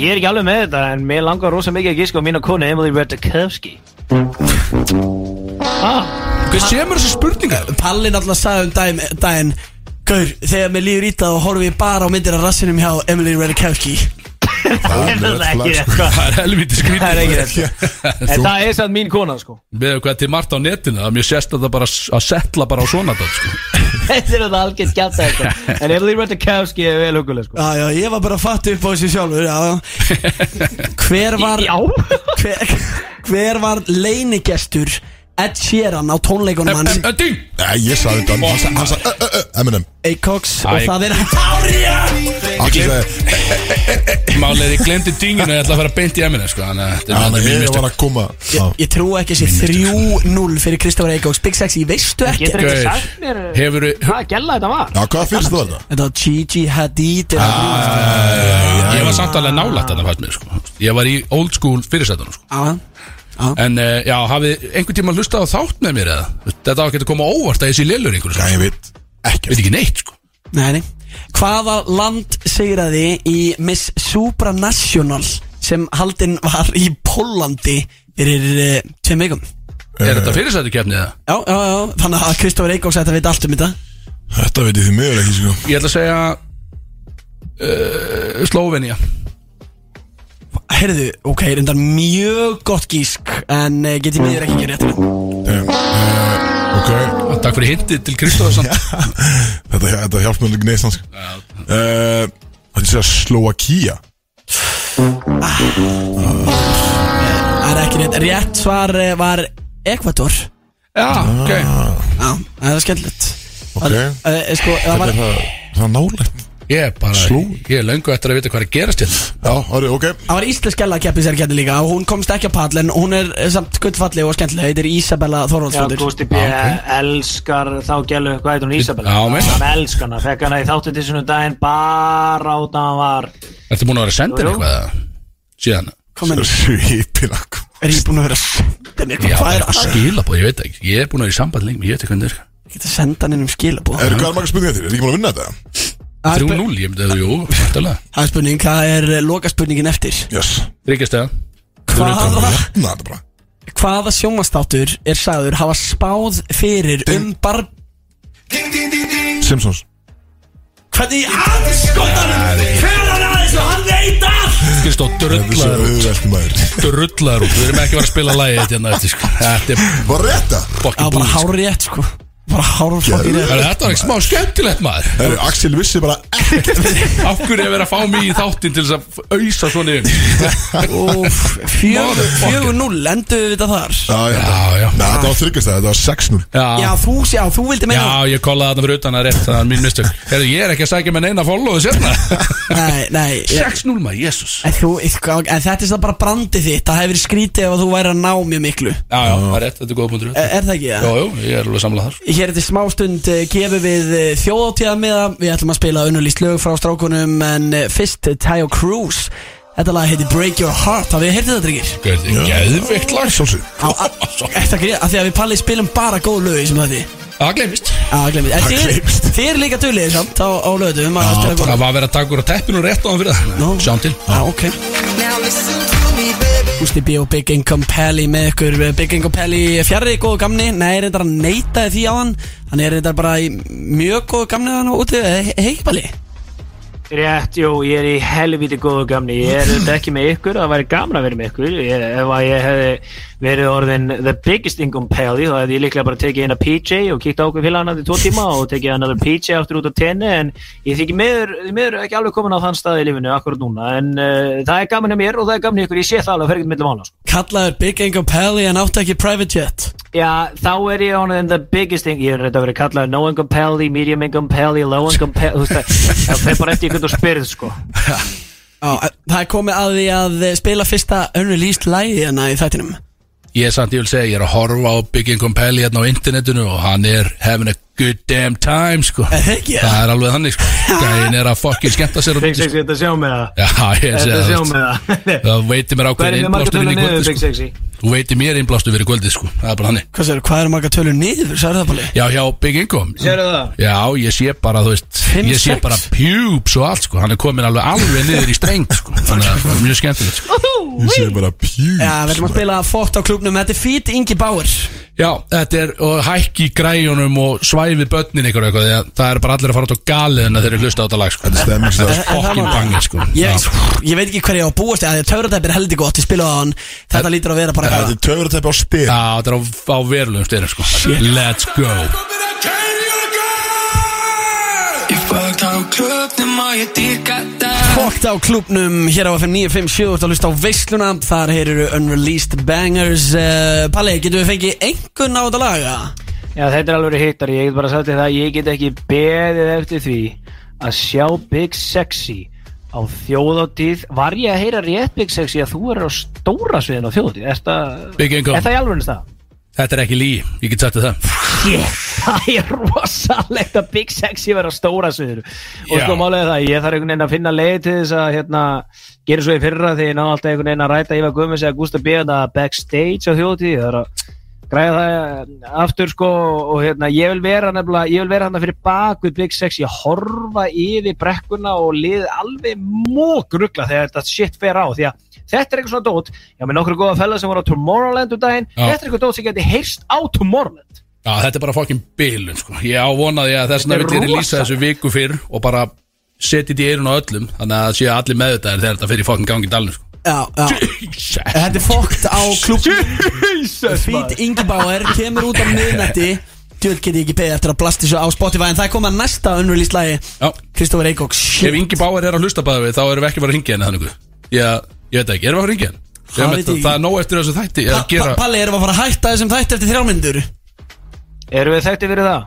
Ég er ekki alveg með þetta, en mér langar rosa mikið að gíska á mína konu Emily Ratajkowski. Ah, Hvað semur þessi spurningar? Palli náttúrulega sagði um daginn, daginn Gaur, þegar mér líður ítað og horfi ég bara á myndir af rassinum hjá Emily Ratajkowski. Það er það ekki sko. eitthvað. Það er helviti skrítið Það er ekki þetta. En það er samt mín kona, sko. Með hvað til margt á netinu Það er mjög sérst að það bara að setla bara á svona dætt sko. Þetta er þetta algjört gæta eitthvað. En Emily Ratajkowski er vel huguleg, sko. Já, já, ég var bara að fatta upp á þessu sjálfur Já, já Hver var Já hver, hver var leinigestur Ed Sheeran á tónleikunum hans En, en, ding! Nei, ég sagði þetta Hann sa- Hann sagði uh, uh, uh, Eminem Acox Æ. og það er Hárija Axel sagði Málið er ég glemdi dinginu Ég ætla að fara beint í eminu sko, Þannig að þetta er Þannig náttúrulega mín ég var mistök að koma Já. Ég, trú ekki þessi 3-0 fyrir Kristoffer Acox Big Sexy, veistu ekki Getur ekki Gaur. sagt mér Hefur Hvað gæla þetta var? Já, hvað fyrst það var þetta? Þetta var Gigi Hadid Ah. eða- Ég var samt alveg nálægt þetta fannst mér sko. Ég var í old school fyrirsætunum sko. Já, En uh, já, hafið einhvern tíma hlustað á þátt með mér eða? Þetta ekki að koma á óvart að ég sé lélur einhverju Já, sko. ég veit Veit Ekkert ekki neitt sko. Nei, nei. Hvaða land sigraði í Miss Supranational sem haldinn var í Pólandi fyrir uh, tveim vikum? Er þetta fyrirsætu kefni eða? Já, já, já, þannig að Kristoffer Eikóks ætti að vita allt um þetta. Þetta veit ég því miður ekki, sko. Ég ætla að segja uh, Slovenia Herðu, ok, reyndar mjög gott gísk En uh, getið miður ekki ekki réttur Damn. uh, Ok. Takk fyrir hintið til Kristóðarsson Þetta, þetta hjálp mér ekki neist hans uh, Það er segja Slovakia Það er ekki rétt Rétt svar uh, var Ekvator Já, ok. Já, það er skemmtilegt. Ok. Það, uh, sko, það Þetta var er það, það er nálægt Ég er bara, Sló. ég er löngu eftir að vita hvað er að gerast hérna Já, orri, ok Það var íslensk gæla að keppi sér kætti líka og hún komst ekki á pall en hún er eh, samt guttfalli og skemmtileg Þetta er Isabella Já, Þorvaldsdóttir Gusti B. elskar þá gælu, hvað heitir hún Ísabella? Já, meina. Hann elskar hana, fekk hana í þáttu til svona daginn bara át að hann var Ertu búin að vera að senda henni eitthvað eða? Síðan Komin, Svipina er ég búin að vera að senda henni Já, eitthvað? Hvað er að skilabóð, ég veit ekki Ég er búin að vera í samband lengi, ég veit ekki hvernig það er Ég get að senda henni um skilabóð Er hvað er marga spurningar þér? Er ekki búin að vinna þetta? Það er 3-0, ég myndi að jú, fættalega Það er spurning, hvað er eh, loka spurningin eftir? Yes. Ríkjastega Hvaða, Hérna þetta bara. Hvaða sjónvastáttur er sagður hafa spáð fyrir um bar... Simpsons. Hvernig anskotanum fer hann aðeins og hann veit allt Kristó, Þetta er svo drullaður út. auðvelt maður. Drullaður út, við erum ekki að vera að spila lagið þetta hérna eftir sko Þetta er Var rétt það? Já, fokkin bara búið sko. hár rétt sko Bara hár fokkin Þetta var ekki smá skemmtilegt maður. Herru, Axel vissi bara ekkert. Af hverju er verið að fá mig í þáttinn til þess að auðsa svona yfir fjögur-. 4-0, endur við þetta þar? Já, já. Já, þetta var þryggjast það, þetta var 6-0 Já, Já, þú, já, þú vildi meina já ég kollaði þarna fyrir utan að rétt, það er mín mistök. Ég er ekki að sækja með neina followðu sérna. Nei, nei ég- 6-0 maður, En, þú, eitthvað- en þetta er það bara brandið þitt Það hefur verið skrítið ef að þú væri að ná mjög miklu. Já, já, það er rétt, þetta er góða punktur Er, er er Hér eftir smástund uh, gefum við uh, þjóðáttíða með Við ætlum að spila unnulíst lög frá strákunum En uh, fyrst Tayo Cruz. Þetta lag heiti Break Your Heart. Hafið þið heyrtið þetta, drengir? Þetta er geðvikt lag Á, að, Þetta er að því að við pallið spilum bara góð lög í sem þetta Það glemist Það þið gleymist. þið eru líka dölið samt á, á spila góð Það var að vera að taka úr að teppinu rétt á hann fyrir það. Nú. Gústi B og Big Income Pelli með ykkur. Big Income Pelli fjarrið góðu gamni. Nei, er þetta að neita því á hann. Hann er þetta bara í mjög góðu gamni hann úti. Heikballi Rétt, jú, ég er í helviti góðu gamni. Ég er ekki með ykkur, það væri gaman að vera með ykkur. Ég, Ef að ég hefði verið orðin the biggest income pally þá hefði ég líklega bara tekið eina PJ og kíkt á okkur félagana til tvo tíma og tekið another PJ aftur út á tenni en ég þykir meður, meður ekki alveg komin á þann stað í lífinu akkurat núna en uh, það er gaman hjá mér og það er gaman hjá ykkur, ég sé það alveg að fer ekki milli mála sko. Kallaður Big Income Pelli en átti ekki private jet Já, þá er ég orðin the biggest thing. Ég er þetta að vera kallað no income pally, medium income pally, low income veist það, það fer bara eftir ykkur þú spyrð sko. Já, það er komið að því að spila fyrsta unreleased lægi hérna í þættinum. Ég er samt, ég vil segja, ég er að horfa á Big Income Pelli hérna á internetinu og hann er having a good damn time, sko. Er það? Það er alveg þannig, sko. Gæin er að fucking skemmta sér og Big Sexy, þetta sjá með það. Já, ég Þetta segja sjá það með það. Það veitir mér er ákveðin þið marga innblástur tölur inn í Big sko. Sexy? Þú veitir mér innblástur fyrir kvöldið, sko Það er bara þannig Hvað sér, hvað er marga tölur niður, sagði það Palli? Já, hjá Big Income Sérðu það? Já, ég sé bara, þú veist Fimm, Ég sé sex? bara pubes og allt, sko Hann er komin alveg alveg niður í streng, sko Þannig að það er mjög skemmtilegt, sko Ég sé bara pjús Já, við ætlum að spila fótt á klubnum Þetta er Feet Ingi Bauer. Já, þetta er og hækki í græjunum og svæfi börnin ykkur eitthvað því að það er bara allir að fara út á galiðina þegar þeir hlusta á þetta lag sko. Þetta Það svo er fokkin bangir sko. Ég, Já. ég veit ekki hver ég á að búast að því að Töfratæp er heldig gott, ég spila á hann. Þetta lítur að vera bara Þetta er töfratæpi á styr Já, þetta er á, á verulegum styrir sko. Let's go fókt á klubnum og ég dýrka það. Fókt á klubnum hér á FM 957 Þú ert að hlusta á veisluna. Þar heyrir unreleased bangers. Uh, Palli, getur við fengið einhvern á þetta laga? Já, þetta er alveg hittar, ég get bara sagt það Ég get ekki beðið eftir því að sjá Big Sexy á þjóðáttíð Var ég að heyra rétt Big Sexy? Að þú er á stóra sviðin á þjóðáttíð Er það, er í alveg það? Þetta er ekki lí, ég get sagt það. Yeah, það er rosalegt að Big Sexy vera stóra sviðinu og sko málega það, ég þarf einhvern veginn að finna leið til þess að hérna, gera svo í fyrra því ég ná alltaf einhvern veginn að ræta Ívar Guðmunds eða Gústa B. þetta backstage á þjóðtíð það er að græða það aftur sko og hérna, ég vil vera nefnilega, ég vil vera hann fyrir bak við Big Sexy að horfa yfir brekkuna og liðið alveg mók ruggla þegar þetta shit fer á. Því að þetta er eitthvað svona dót, ég með nokkru góða fella sem voru á Tomorrowland um daginn, Já. þetta er eitthvað dót sem geti heyrst á Tomorrowland. Já, þetta er bara fokkin bilun sko. Ég ávonaði að þess er vil ég lýsa rosalegt. þessu viku fyrr og bara þetta í eirun á öllum þannig að séu allir með þetta þegar þetta fyrir fokkin gangi í dalnum sko Já, já. Þetta er fókt á klubnum Feet Ingi Bauer kemur út á miðnætti. Djöld get ég ekki beðið eftir að blasta þessu á Spotify En það er komið að næsta unreleased lagi Já, Kristófur Eikóks ef Ingi Báir er að hlusta bæði við þá erum við ekki að fara að ringja henni þannig ég, ég veit ekki, erum við að fara að ringja henni? Það Sem veit þetta- ég ekki. Það er nóg eftir þessu þætti ég er Pa- að gera Pa- Palli, erum við að fara að hætta þessum þætti eftir þrjálmyndur? Erum við þekkti fyrir það?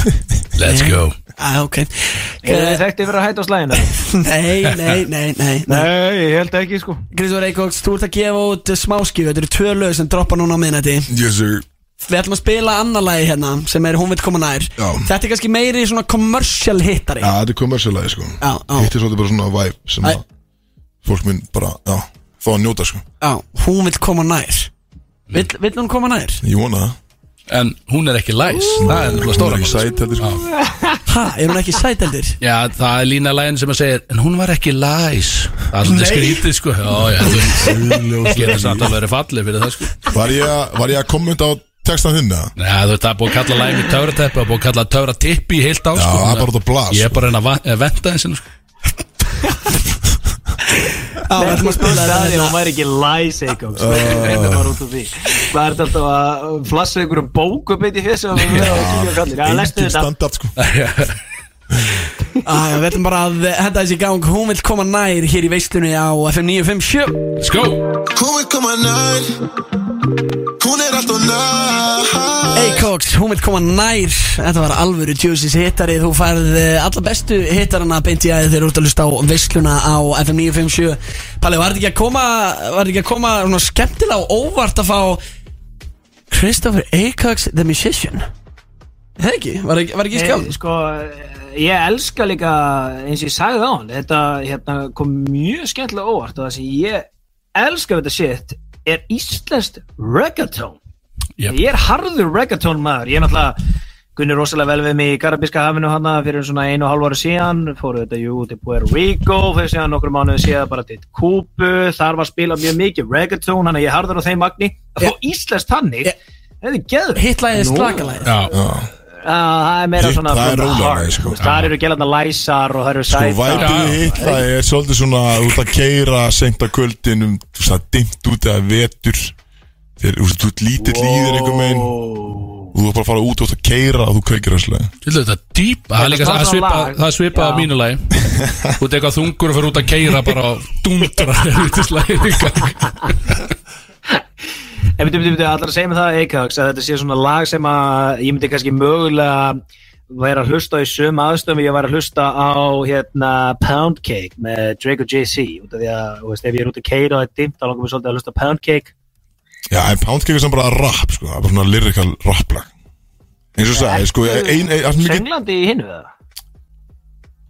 Let's go Ah, ok. Er þið þekkt yfir að hætta á slæðinu? Nei, nei, nei, nei Nei, ég held ekki sko. Grísur Eikóks, þú ert að gefa út smáskíu Þetta eru tvö lög sem droppa núna á minnati Yes sir. Við ætlum að spila annar lagi hérna sem er Hún vil koma nær. Já. Þetta er kannski meiri svona commercial hittari. Já, þetta er kommersialagi sko. Já, já. Hitt er svolítið bara svona vibe sem að fólk minn bara, já, fá að njóta sko. Já, hún vil koma nær. Vill, vill hún koma nær? Ég vona það En hún er ekki læs. Það er náttúrulega stóra Hún er ekki sæt heldur sko. Ha, er hún ekki sæteldir? Já, það er lína lægin sem að segja En hún var ekki læs. Það er svolítið skrítið sko. Já, já, þú getur samt að vera fallið fyrir það sko. Var ég, að- var ég að kommenta á textan þinn eða? Nei, þú veist, það er búið að kalla lægin í töfrateppi og búið að kalla töfratippi í heilt á Já, sko. það er bara út á blas Ég er bara að reyna að va- að venta þessi sko Já, við ætlum að spila þetta Það er hérna. hún væri ekki læs Eikóks Reynda bara út úr því. Hvað er þetta alltaf að flassa einhverjum bókum beitt í þessu og vera að kíkja á kallir Já, lestu Engin þetta sko. Ah, Við ætlum bara að henda þessi gang. Hún vil koma nær hér í veislunni á FM 957 Let's go. Hún vil koma nær. Hún er alltaf nær Eikoks, hún vil koma nær. Þetta var alvöru Juicy's hittari Þú færð eh, alla bestu hittarana beint í aðeins þegar þú ert að lusta á veisluna á FM 957 Palli, var þetta ekki að koma Var þetta ekki að koma svona skemmtilega og óvart að fá Christopher Eikoks the Musician? Það ekki, var ekki, var ekki skjáð Ég, sko, ég elska líka eins og ég sagði á hann þetta hérna, kom mjög skemmtilega óvart og það sem ég elska við þetta shit er íslenskt reggaeton Yep. ég er harður reggaeton maður. Ég er náttúrulega Gunni rosalega vel við mig í Karabíska hafinu hana fyrir svona einu og hálf ára síðan. Fóru þetta jú til Puerto Rico fyrir síðan nokkur mánuði síðan bara til Kúpu þar var spilað mjög mikið reggaeton hann er ég harður á þeim magni. Að fá íslenskt þannig. Þetta er geður Hittlæðið slakalæðið Já, það er meira Hitt, svona það er sko. sko. það eru gælarna læsar og það eru Sko sæta væpið Já. í hitt Það er svolítið svona ert að keira seint að kvöldin um Þú veist að dimmt út eða vetur Þegar þú veist, þú lítill í þér einhver megin Og þú ert bara að fara út og þú ert að keira Og þú kveikir þesslega Til þetta er dýp Það er er það svona svipa, er mínu lagi. Þú ert eitthvað þungur og fyrir út að keira bara á dundra Þetta En byrju, byrju, byrju, allar að segja mig það Eikax að þetta sé svona lag sem að ég myndi kannski mögulega vera að hlusta á í sömu aðstöðum ég var að hlusta á hérna Pound Cake með Drake og út að, veist, ef ég er út að keira og það er dimmt, þá langar mér svolítið að hlusta Pound Cake Já, en Poundcake er sem bara rap sko. Bara svona lyrical raplag. Eins og sagði, sko ein, ein, ein, mikið, Sönglandi í hinnu það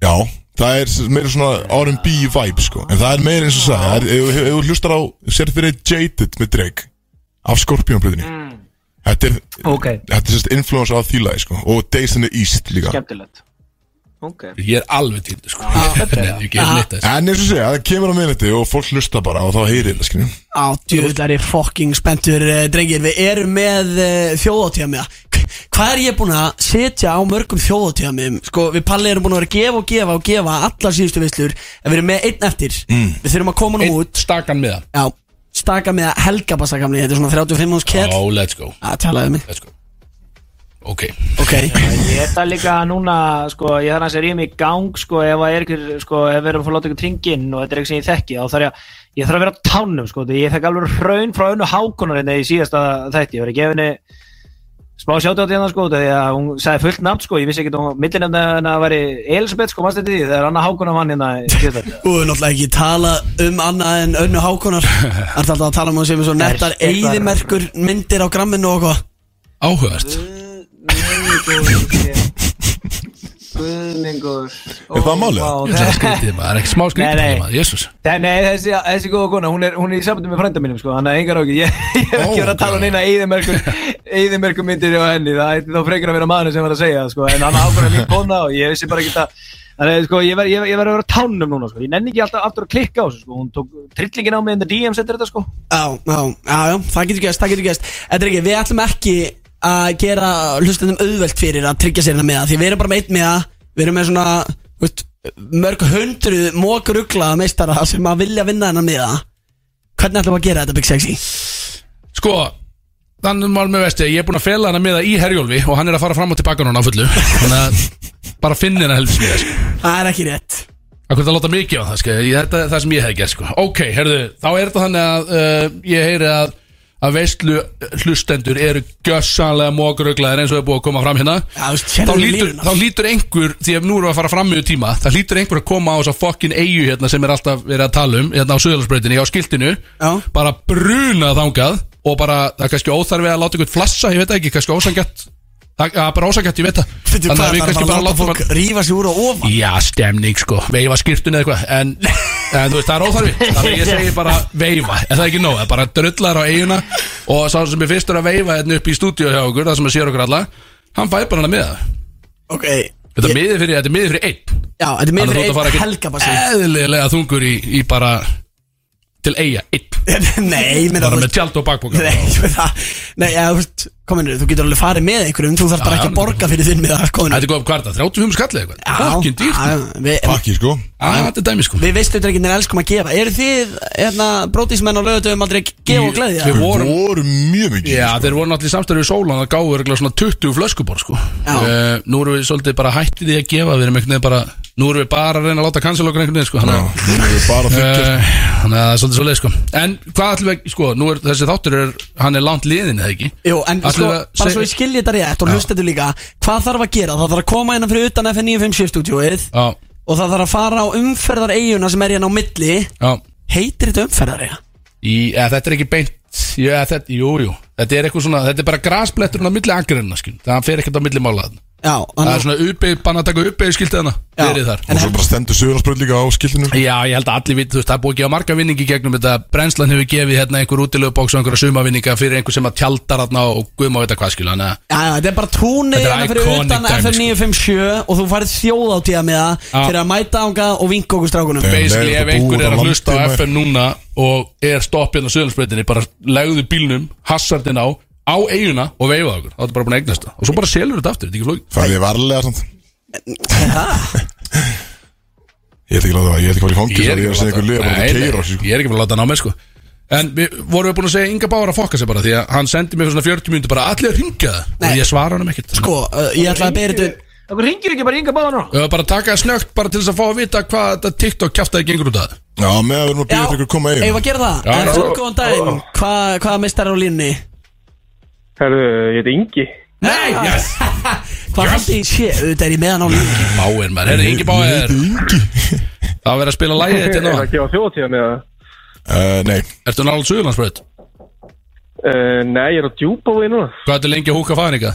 Já, það er meira svona R&B vibe sko. En það er meira eins og sagði Ef þú hlustar á Sér fyrir Jaded með Drake Af Scorpion-blöðinni Þetta er Ok, Þetta er sérst influence því lagi sko. Og Days in the East líka. Skemmtilegt Ok. Ég er alveg til sko. Nei, Ég ger neitt þess. En eins og segja, það kemur á minniti og fólk hlusta bara og þá heyrir það, skiljum Á, djöfullari fokking spenntur uh, drengir. Við erum með uh, þjóðátíða með Hvað er ég búinn að setja á mörgum þjóðátíða með Sko, við Palli erum búin að vera að gefa og gefa og gefa allar síðustu veislur En við erum með einn eftir. Mm. Við þurfum að koma nú Einn út. stakan með Já, staka með helgabassakamli Þetta er svona 35 áns það kell Oh, let's go. Það talaði mig. Let's go Ok. Ok, Ég er það líka núna, sko, ég þarf að segja rými í gang, sko, ef það er ykkur, sko, ef við erum að fá að láta ykkur tringin og þetta er eitthvað sem ég þekki, þá þarf ég að, ég þarf að vera á tánum, sko, ég þekki alveg hraun frá önnu hákonar hérna í síðasta þætti, ég var gefa henni smá sjátt á hérna, sko, því að hún sagði fullt nafn, sko, ég vissi ekki að millinefna henni að veri Elisabeth, sko, mannst þetta því, þegar Anna Hákonar vann hérna í síðasta þætti. Þú hefur náttúrulega ekki Það er það er Er Er málið? Það er skrítið maður, það er ekki smá skrítið Nei, nei. maður, jésús Nei, nei, þessi, þessi góða kona, hún er, hún er í sambandi með frænda mínum, sko, hann er engar ákveð, ég, ég hef ekki verið að tala um neina eðimerkum myndir á henni, það ætti þá frekar að vera maður sem var að segja, það, sko, en hann ákveð mín kona og ég vissi bara ekki það, þannig að, sko, ég verð ég, ég verð að vera á tánum núna, sko, ég nenni ekki alltaf aftur að klikka á þessu, sko, hún tók trillingin á mig en það DM setur þetta, sko. Já, já, já, já, það getur gæst, það getur gæst Þetta er ekki, við ætlum ekki að gera hlustendum auðvelt fyrir að tryggja sér það með það Því við erum bara með einn með það Við erum með svona, veist, mörg hundruð mókurugla meistara sem að vilja vinna hennar með það Hvernig ætlum við að gera þetta, Big Sexy? Sko, þannig mál með vesti Ég er búin að fela hana með það í Herjólfi Og hann er að fara fram og tilbaka núna á fullu Þannig að bara finna hana heldur smíða sko. Það er ekki rétt Akkur það láta mikið á það sko. er það sem ég hef gert sko. Ok, herðu, þá er þetta þannig að uh, Ég heyri að að veistlu hlustendur eru gjössanlega mógruglaðir eins og er búið að koma fram hérna. Veist, þá, lítur, þá lítur einhver því að nú erum við að fara fram með tíma það lítur einhver að koma á þess að fokkin eigu hérna sem er alltaf verið að tala um hérna á Suðalandsbreytinni á skiltinu Já. bara bruna þangað og bara það er kannski óþarfi að láta ykkur flassa ég veit ekki, kannski ósangett það er bara ósangett, ég veit það. Þannig að við er kannski bara láta fólk rífa sig úr og ofan? Já, stemning sko, veifa skýrtun eða eitthvað En, en þú veist, það er óþarfi. Þannig að ég segi bara veifa, en það er ekki nóg? Það er bara drullar á eiguna Og sá sem er fyrstur að veifa hérna upp í stúdíu hjá okkur Það sem að sér okkur alla Hann fær bara hana með það. Ok, Þetta er miðið fyrir, þetta er miðið fyrir einn. Já, þetta er fara fyrir einn helgabassi Eðlilega þungur í, í bara Til eiga, einn. Nei, ég meina Bara með tjald og bakboka Nei, ég það Nei, þú veist, kominu, þú getur alveg farið með einhverjum Þú þarf bara ekki að borga fyrir þinn með það, kominu Þetta er góð, það, 35 skallið eitthvað. Fokkin dýrt. Pakki sko. Já, þetta er dæmi sko. Við veistu þetta ekki en elskum að gefa. Eru þið, hérna, brótismenn og lögutöfum aldrei gefa og gleðja? Við vorum voru mjög mikið Já, þeir voru náttúrulega í samstæðu við Sólan Það gáðu örgulega svona 20 flöskubor sko. Uh, Nú erum við svolítið bara hættið því að gefa Við erum einhvern veginn bara Nú erum við bara að reyna að láta cancel okkur einhvern veginn sko. Já, Þannig að uh, að það er svolítið svolítið sko. En hvað ætlum við sko, Nú er þessi þáttur er, Hann er langt liðin eða ekki? Jú, en sko, bara svo ég skilji þetta rétt og hlusta þetta líka Hvað þarf að gera? Það þarf að koma innan fyrir utan FN957 stúdíóið Já, Og það þarf að fara á umferðar eiguna sem er hérna á milli já Heitir þetta umferðar eiga? Í, ja, Þetta er ekki beint já, þetta, Jú, jú Þetta er eitthvað svona Þetta er bara graspletturinn á milli angrinna Það fer ekkert á milli mála þarna. Já, Það er svona uppið, banna að taka uppið skiltið hana Já. Verið þar Og svo bara stendur Suðurlandsbröð líka á skiltinu Já, ég held að allir viti, þú veist, það er búið að gefa marga vinningi gegnum þetta Brennslan hefur gefið hérna einhver útilöfbóks og einhverja sumavinninga fyrir einhver sem að tjaldar þarna og guðma á þetta hvað skilja að já, þetta er bara er hérna fyrir utan dæmi, sko. FN957 Og þú farið þjóðáttíða með það. Fyrir að mæta ánga og vinka okkur strákunum basically ef einhver er á að hlusta á. FM núna og er stoppið á Suðlandsbreytinni bara legðu bílnum, hassardin á á eiguna og veifa okkur. Þá er þetta bara búin að eignast það. Og svo bara selur þetta aftur, þetta er ekki flókið. Það er varlega samt. Ég ætla ekki að láta það, ég ætla ekki að fara í fangis Ég er að segja einhver liða bara Nei, að nei, keira á sig sko. Ég er ekki bara að láta hann á mig sko. En við vorum við búin að segja Inga Báar að fokka sig bara Því að hann sendi mér fyrir svona 40 mínútur bara allir að ringja það Nei. Og ég svara hann ekkert. Sko, uh, ég ætla að bera þetta Okkur ringir ekki bara ynga báða nú? Ég var bara að taka það snögt bara til þess að fá að vita hvað þetta TikTok kjaftaði gengur út af það Já, með að við erum að býja eftir ykkur að koma Ef eigin að gera það, Já, en já. þú góðan daginn. Hvað hva mistar á línni? Herðu, ég heiti Ingi. Nei, yes. Hvað yes. ég sé? Þetta er ég meðan á línni Báir maður, Ingi Báir er Ingi. Það var verið að spila lægið þetta Er það hérna að gefa þjóðtíða með það? Uh, Nei, Ertu náttúrulega Suðurlandsbröð? Uh, nei, ég er á djúpa við núna. Hvað ertu lengi að húka fæðninga?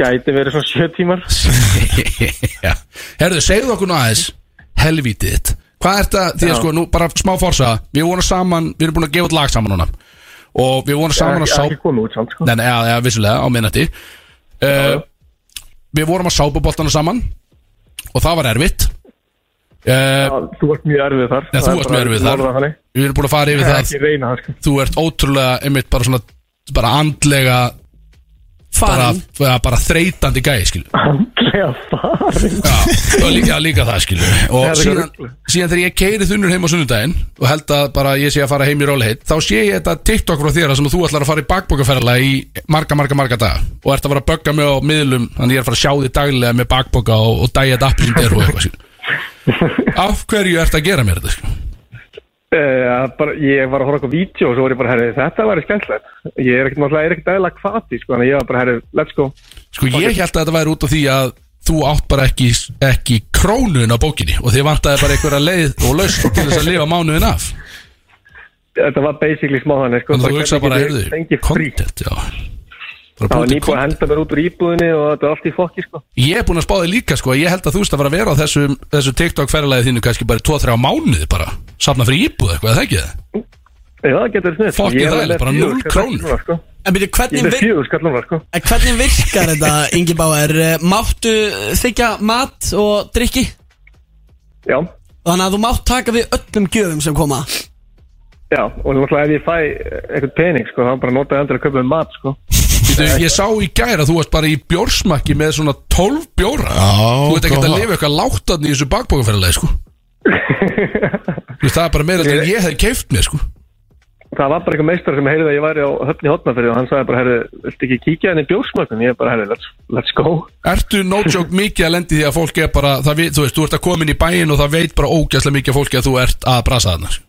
Gæti verið svona sjö tímar. Já. Herðu, segðu okkur nú aðeins Helvítið Hvað er þetta, því að sko, nú bara smá forsa Við vorum saman, við erum búin að gefa út lag saman núna Og við vorum saman að Ekki- sá Ekki komið út samt sko. Nei, nei, já, vissulega, á minnati uh, Við vorum að sápuboltana saman Og það var erfitt. Uh, Já, Þú ert mjög erfið þar. Já, þú varst mjög erfið þar. Við erum búin að fara yfir það. Ekki reyna það sko. Þú ert ótrúlega, einmitt, bara svona Bara andlega bara, bara þreytandi gæði, skilju Andlega farin. Já, líka, líka það, skilju Og síðan, síðan þegar ég keiri þunnur heim á sunnudaginn Og held að bara ég sé að fara heim í róleitt Þá sé ég þetta TikTok frá þér sem þú ætlar að fara í bakbókaferðala Í marga, marga, marga daga. Og ert að fara að bögga mig á miðlum Þannig ég er að fara að sjá þig daglega með bakbóka Og, og dæja þetta appin þér og eitthvað, skilju Af hverju ert að gera mér þetta, skilju Uh, bara, ég var að horfa okkur vídeo og svo var ég bara, herri, þetta væri skemmtilegt. Ég er ekkert náttúrulega, er ekkert aðeinslega kvati, sko, að ég var bara, herri, let's go. Sko ég held að þetta væri út af því að þú átt bara ekki, ekki krónun á bókinni og þið vantaði bara einhverja leið og laust til þess að lifa mánuðin af Þetta var basically smá þannig, sko. Að þú hugsa bara, ég heyrðu, content, já Það var nýbúið að henda mér út úr íbúðinni og þetta var allt í fokki, sko. Ég er búin að spá þig líka sko, ég held að þú veist að fara að vera á þessu, þessu TikTok ferðalagi þínu kannski bara 2-3 mánuði bara Safna fyrir íbúð eitthvað, er það ekki það? Já, það getur sniðt. Fucking Ég er bara fjögur núll skall krónur. núna, sko. En byrju, hvernig, er vir sko. en hvernig virkar þetta, Ingi Báer? Máttu þykja mat og drikki? Já, Þannig að þú mátt taka við öllum gjöfum sem koma já, og náttúrulega ef ég fæ eitthvað pening, sko, þá bara notaði endur að köpa um mat, sko. Býtu, ég sá í gæra að þú varst bara í bjórsmakki með svona 12 bjóra Þú veit ekki að lifa eitthvað láttan í þessu bakbókaferðalagi sko Þú það er bara meira en ég hef keift mér sko Það var bara eitthvað meistar sem heyrði að ég væri á höfni hotnafyrir og hann sagði bara, herri, viltu ekki kíkja henni í bjórsmökun? Ég er bara, herri, let's, let's go. Ertu no joke mikið að lendi því að fólk er bara það, Þú veist, þú ert að koma inn í bæin og það veit bara ógæslega mikið fólki að þú ert að brasa þarna sko.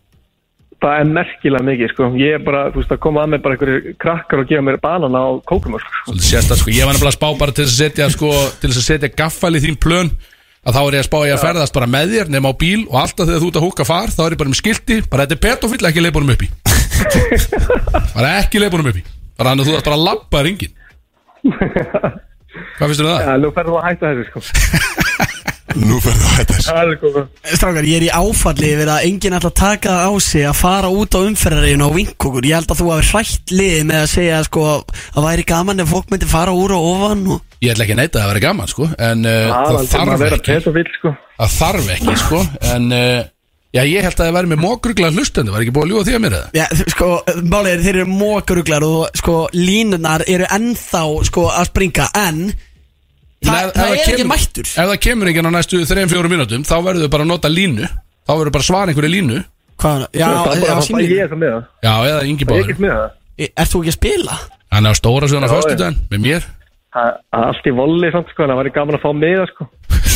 Það er merkilega mikið, sko. Ég er bara, þú veist, að koma að mér bara einhverju krakkar og gefa mér banana á kókumörk. Svolítið sérstætt sko. Ég var nefnilega að spá bara til að setja sko Til að setja gaffal í þín plön Að þá er ég að spá ég að ferðast bara með þér Nefn á bíl og alltaf þegar þú ert að húka far Þá er ég bara með skilti Bara þetta er pedofill ekki leipunum upp í. Bara ekki leipunum upp í. Bara þannig að þú ert bara að labba ringin Hvað finnst nú við ferðu Það er sko. Strákar, ég er í áfalli yfir að enginn ætla að taka það á sig að fara út á umferðareginu og vinka okkur Ég held að þú hafi hrætt liðið með að segja sko að væri gaman ef fólk myndi fara úr og ofan og... Ég ætla ekki að neita að það væri gaman sko En uh, Það er það þarf að vera ekki pedofill, sko. Það þarf ekki sko En uh, já, ég held að það væri með mógrugla hlustendu Var ekki búið að ljúga því að mér eða? Já, sko, málið er þeir eru mókuruglar og sko línunar eru ennþá sko að springa en það, Ef- ef það er ekki kemur- mættur Ef það kemur ekki á næstu 3-4 mínútum Þá verður þau bara að nota línu Þá verður bara að svara einhverju línu Hvað, já, það er bara já, að ég þess að með það. Já, eða yngi Það er báður ekkert með það. Ert þú ekki að spila? Hann er á stóra Já, föstudaginn Með mér Það er allt í volli samt sko, en það væri gaman að fá með það sko.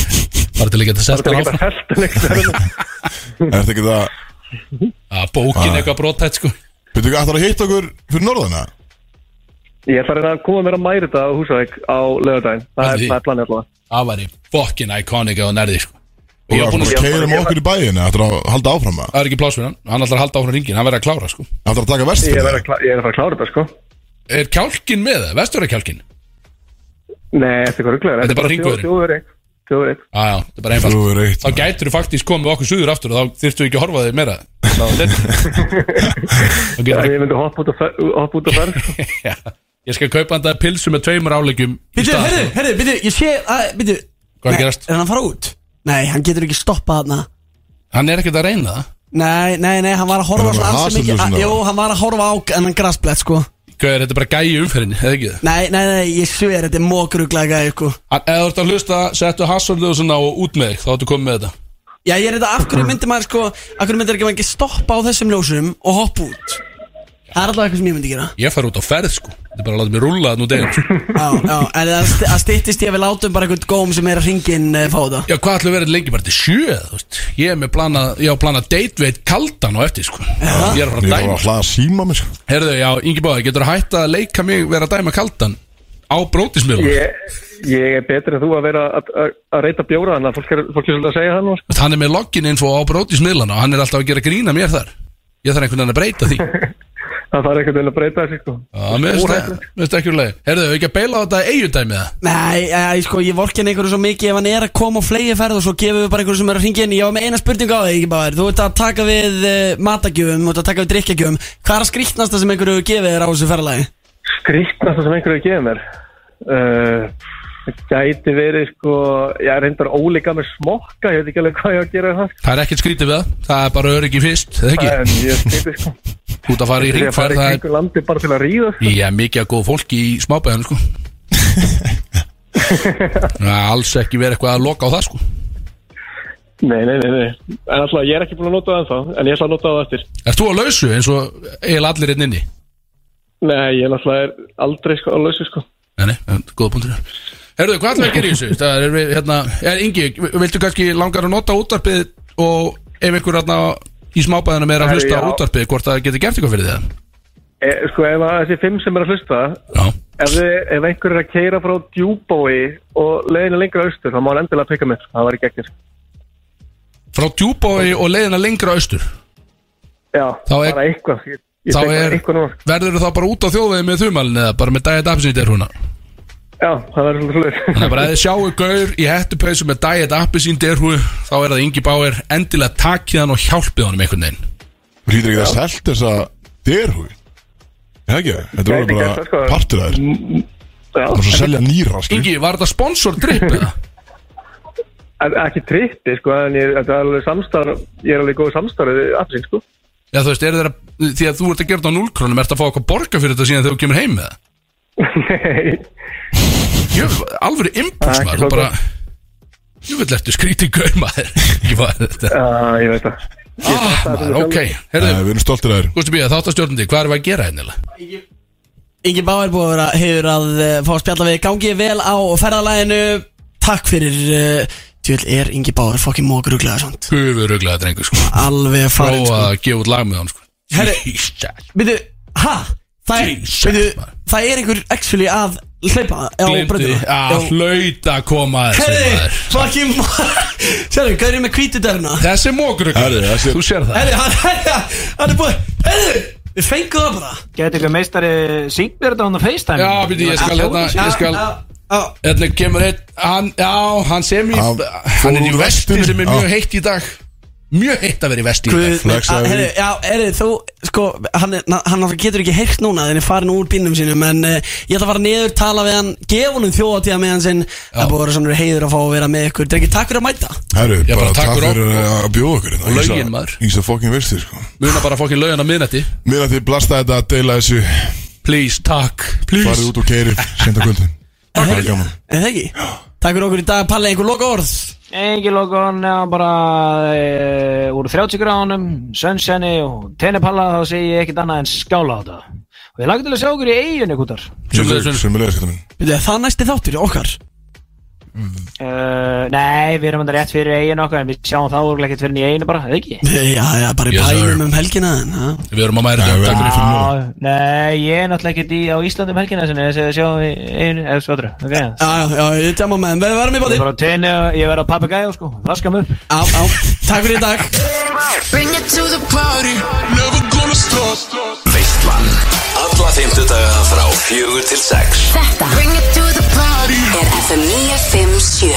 Bara til að geta Það selt er hann ekki áfram að helta neitt. Er þetta ekki það að bókin Ah. eitthvað brottætt sko Veitu ekki, ætlar að hitta okkur fyrir norðana? Ég ætla að reyna að koma mér að mæri þetta á Húsavík á lögadaginn. Það er, það er planið allavega. Það var í fokkin iconic að nærði sko Og Ég það var búin er að keira með okkur í bæinu Ætlar að halda áfram með Það er ekki pláss fyrir hann Hann ætlar að halda áfram ringin Hann verður að klára sko Ætlar að taka Ég vestur er, að, ég er að fara að klára þetta sko. Er kjálkin með það? Vestur er kjálkin? Nei, þetta er er bara hringvegurinn. Þjóður eitt. Já, já, þetta er bara einfalt er Þá gætur þú faktisk komið okkur suður aftur og þá þyrftu ekki að horfa þig meira er Já, ég myndi hoppa út og fer- Ég skal kaupa hann það pilsu með tveimur Býtu, stað. herru, herru, býtu, ég sé að, býtu Hvað er að gerast? Er hann að fara út? Nei, hann getur ekki stoppað þarna Hann er ekkert að reyna það Nei, nei, nei, hann var að horfa hann með ansi mikið haselnusina? Jú, hann var að horfa á enn grassblett, sko Gauður, þetta er bara gæi í umferðinni, eða ekki það? Nei, nei, nei, ég sver, þetta er mókuruglega gæði, sko Hann- Ef þú ert að hlusta, settu Hasselðu og svona og út með þig, þá ertu komið með þetta Já, ég er þetta, af hverju myndir maður, sko Af hverju myndir ekki, ekki stoppa á þessum ljósum og hoppa út Það er alltaf eitthvað sem ég myndi gera. Ég fær út á ferð, sko. Þetta er bara að láta mig rúlla það nú degum sko. Já, já, en það st- það styttist ég að við látum bara einhvern góm sem er að ringin uh, fá þetta. Já, hvað ætlum við verið lengi? Bara til sjö, þú veist. Ég er með plana, ég á plana date veit kaldan og eftir, sko. Ég er að fara Ég að er dæma. að hlaða síma mig sko. Herðu, já, Ingi Báði, getur að hætta að leika mig vera að dæma kaldan á brótismiðlum Ég, ég er betur en þú að vera að, að, að reyta bjóra þannig að fólk er, fólk er svolítið að segja það nú sko. Hann er með login info á brótismiðlana og hann er alltaf að gera grína mér þar. Ég þarf einhvern veginn að breyta því Það þarf einhvern veginn að breyta þessi sko. Já, mér finnst ekki úr leið Herðu, ekki að beila á þetta eigudæmið það? Nei, ég, sko, ég vorkin einhverju svo mikið ef hann er að koma á flegi ferð og svo gefum við bara einhverju sem er að ringja inn. Ég var með eina spurningu á þig, bara Þú ert að taka við uh, matagjöfum, þú ert að taka við drikkjagjöfum Hvað er að skrýtnasta sem einhverju gefið þér á þessu ferðalagi? Skrýtnasta sem einhverju gefið mér? Uh, Það gæti verið sko, ég er reyndar ólíka með smokka, ég veit ekki alveg hvað ég á að gera það. Það er ekkert skrítið við það, það er bara öryggi fyrst, eða ekki? En ég skrýti sko Þú ert að fara í Ég fara ringferð, í það er kringu landi bara til að ríða sko. Ég er mikið að góð fólki í smábæðinu, sko Það er alls ekki verið eitthvað að loka á það, sko Nei, nei, nei, nei En alltaf, ég er ekki búin að nota það ennþá En ég að það að inni? Nei, ég er alltaf er aldrei sko, að lausu sko Nei, nei, það er góða punktur Herðu, hvað ætlum við að gera í þessu? Það er við, hérna, er Ingi, viltu kannski langar að nota útvarpið og ef einhver hérna í smábæðinu er að hlusta á útvarpið, hvort það getur gert eitthvað fyrir það? e, Sko, ef að þessi fimm sem er að hlusta. Ef, þið, ef einhver er að keira frá djúbói og leiðinu lengra austur þá má hann endilega peka mér, það var ekki ekki Frá djúbói og leiðina lengra austur Já, er- bara eitthvað Þá er, verður þá bara út á þjóðvegi með þumalinn eða bara með Appisinn í derhúna? Já, það verður svolítið svolítið Þannig að bara að þið sjáu gaur í hettupeysu með Diet Appisinn derhú þá er það Ingi Bauer endilega takkið hann og hjálpið honum einhvern veginn. Þú hlýtur ekki að selt þessa derhúi Já ekki, þetta Gæti var gert það, bara sko. partur að þér Já, Það var svo að selja nýra skil. Ingi, var þetta sponsor drip eða? ekki trippi sko En ég, þetta er alveg samstar Ég er alveg góð samstarfið afsinn sko. Já þú veist, er þeirra, því að þú ert að gera þetta á 0 krónum ert að fá eitthvað borga fyrir þetta síðan þegar þú kemur heim með það Nei, Jú, alveg impuls Það er maður, ekki þú bara Jú, vil ertu skrítið gaur maður. Ekki bara þetta. Já, ég veit það. Ah, maður, ok, Nei, herðu, Við erum stoltir að þér. Gústi Bíða, þáttastjórnandi, hvað erum við að gera hennilega? Ingi Bauer búið að vera hefur að uh, fá að spjalla við. Gangi vel á ferðalaginu. Takk fyrir uh, Tjöld er Ingi Bauer fokkin mókuruglega svont Hufuruglega drengur, sko. Alveg farin Prófa sko. að gefa út lag með hann, sko. Herri, Jesus Veitu, ha? Það er, veitu, það er einhver actually að hlaupa á Glemdi bröndina að hlaut að koma að þessu Herri, maður. fucking Sérðu, hvað er ég með hvítudörna? Þessi mókur Herri, þessi- Þú sér það. Herri, hann, hann, hann er búið Herri, við fengum það bara. Geti ykkur meistari syngt mér þetta á FaceTime? Já, byrju, ég skal hérna Ég skal já, Hérna kemur einn hann, Já, hann sem í Hann Hann fór er í úr vesti vestinu. sem er mjög Já. heitt í dag Mjög heitt að vera í vesti herri, herri, þú, sko Hann, er- hann getur ekki heyrt núna hann er farin úr bílnum sínum En uh, ég ætla að fara niður, tala við hann Gefa honum þjóðatíða með hann sinn. Það er búið að vera svona heiður að fá að vera með ykkur. Drengi, takk fyrir að mæta. Herru, Já, bara bara takk fyrir að bjóða okkur hérna. Og lögin, Ísa- maður. Ísa fokkin verstir sko. Muna bara fokkin lögin að þið blasta þetta að deila þessu. Please, takk. Farið Please út og keiri Senda kvöldin Takk fyrir okkur í dag, Palli, einhver loka orð Engi logon, já, bara e, úr 30 gráðunum, Sunshine og Tenepalla þá segi ég ekkert annað en skála á þetta. Og ég lagði til að sjá okkur í eiginu kútar. Þetta minn. Byrju, Það næsti þáttur, okkar uh, Nei, við erum þetta rétt fyrir eiginu okkar en við sjáum það úrlega ekkert fyrir í eiginu bara, eða ekki? Já, já, bara í Yes, sir. bænum um helgina en, já. Við erum að mæra við þetta nei, ég er náttúrulega ekkert í á Íslandum helgina þess að sjáum í eiginu, eða svo öðru, ok? Já, já, já, ég tjáma með við verðum í Ég bóti á ég verð á papagæja sko, vaska mig upp. Já, já, takk fyrir í dag. Bring it to the party. Never gonna stop. Veistlan. Alla fimmtudaga frá fjögur til sex. Þetta Bring it to the party er FM 957